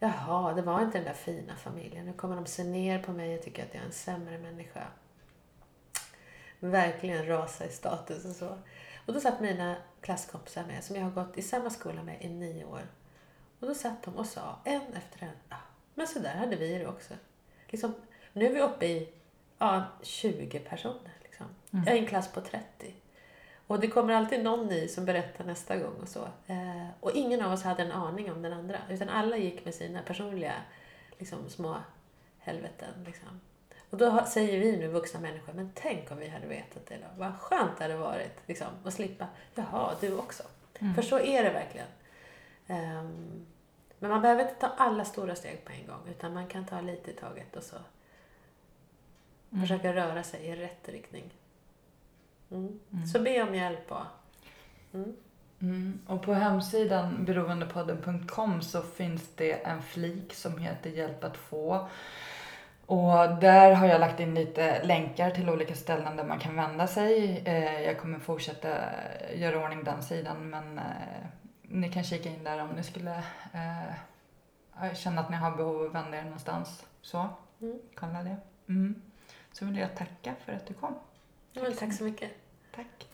jaha, det var inte den där fina familjen. Nu kommer de se ner på mig och tycka att jag är en sämre människa. Verkligen rasa i status och så. Och då satt mina klasskompisar med, som jag har gått i samma skola med i nio år. Och då satt de och sa, en efter en, ja, men så där hade vi det också. Liksom, nu är vi uppe i ja, 20 personer. Liksom. Mm. Jag är i en klass på 30. Och det kommer alltid någon ny som berättar nästa gång och så. Eh, och ingen av oss hade en aning om den andra. Utan alla gick med sina personliga liksom, små helveten. Liksom. Och då säger vi nu vuxna människor, men tänk om vi hade vetat det då. Vad skönt det hade varit liksom, att slippa, jaha, du också. Mm. För så är det verkligen. Ehm, men man behöver inte ta alla stora steg på en gång, utan man kan ta lite i taget och så Mm. försöka röra sig i rätt riktning. Mm. Mm. Så be om hjälp och... Mm. Mm. Och på hemsidan beroendepodden.com så finns det en flik som heter Hjälp att få. Och där har jag lagt in lite länkar till olika ställen där man kan vända sig. Eh, jag kommer fortsätta göra ordning den sidan men eh, ni kan kika in där om ni skulle eh, känna att ni har behov av att vända er någonstans. Så, Mm. kolla det. Mm. Så vill jag tacka för att du kom. Men tack så mycket. Tack. Tack.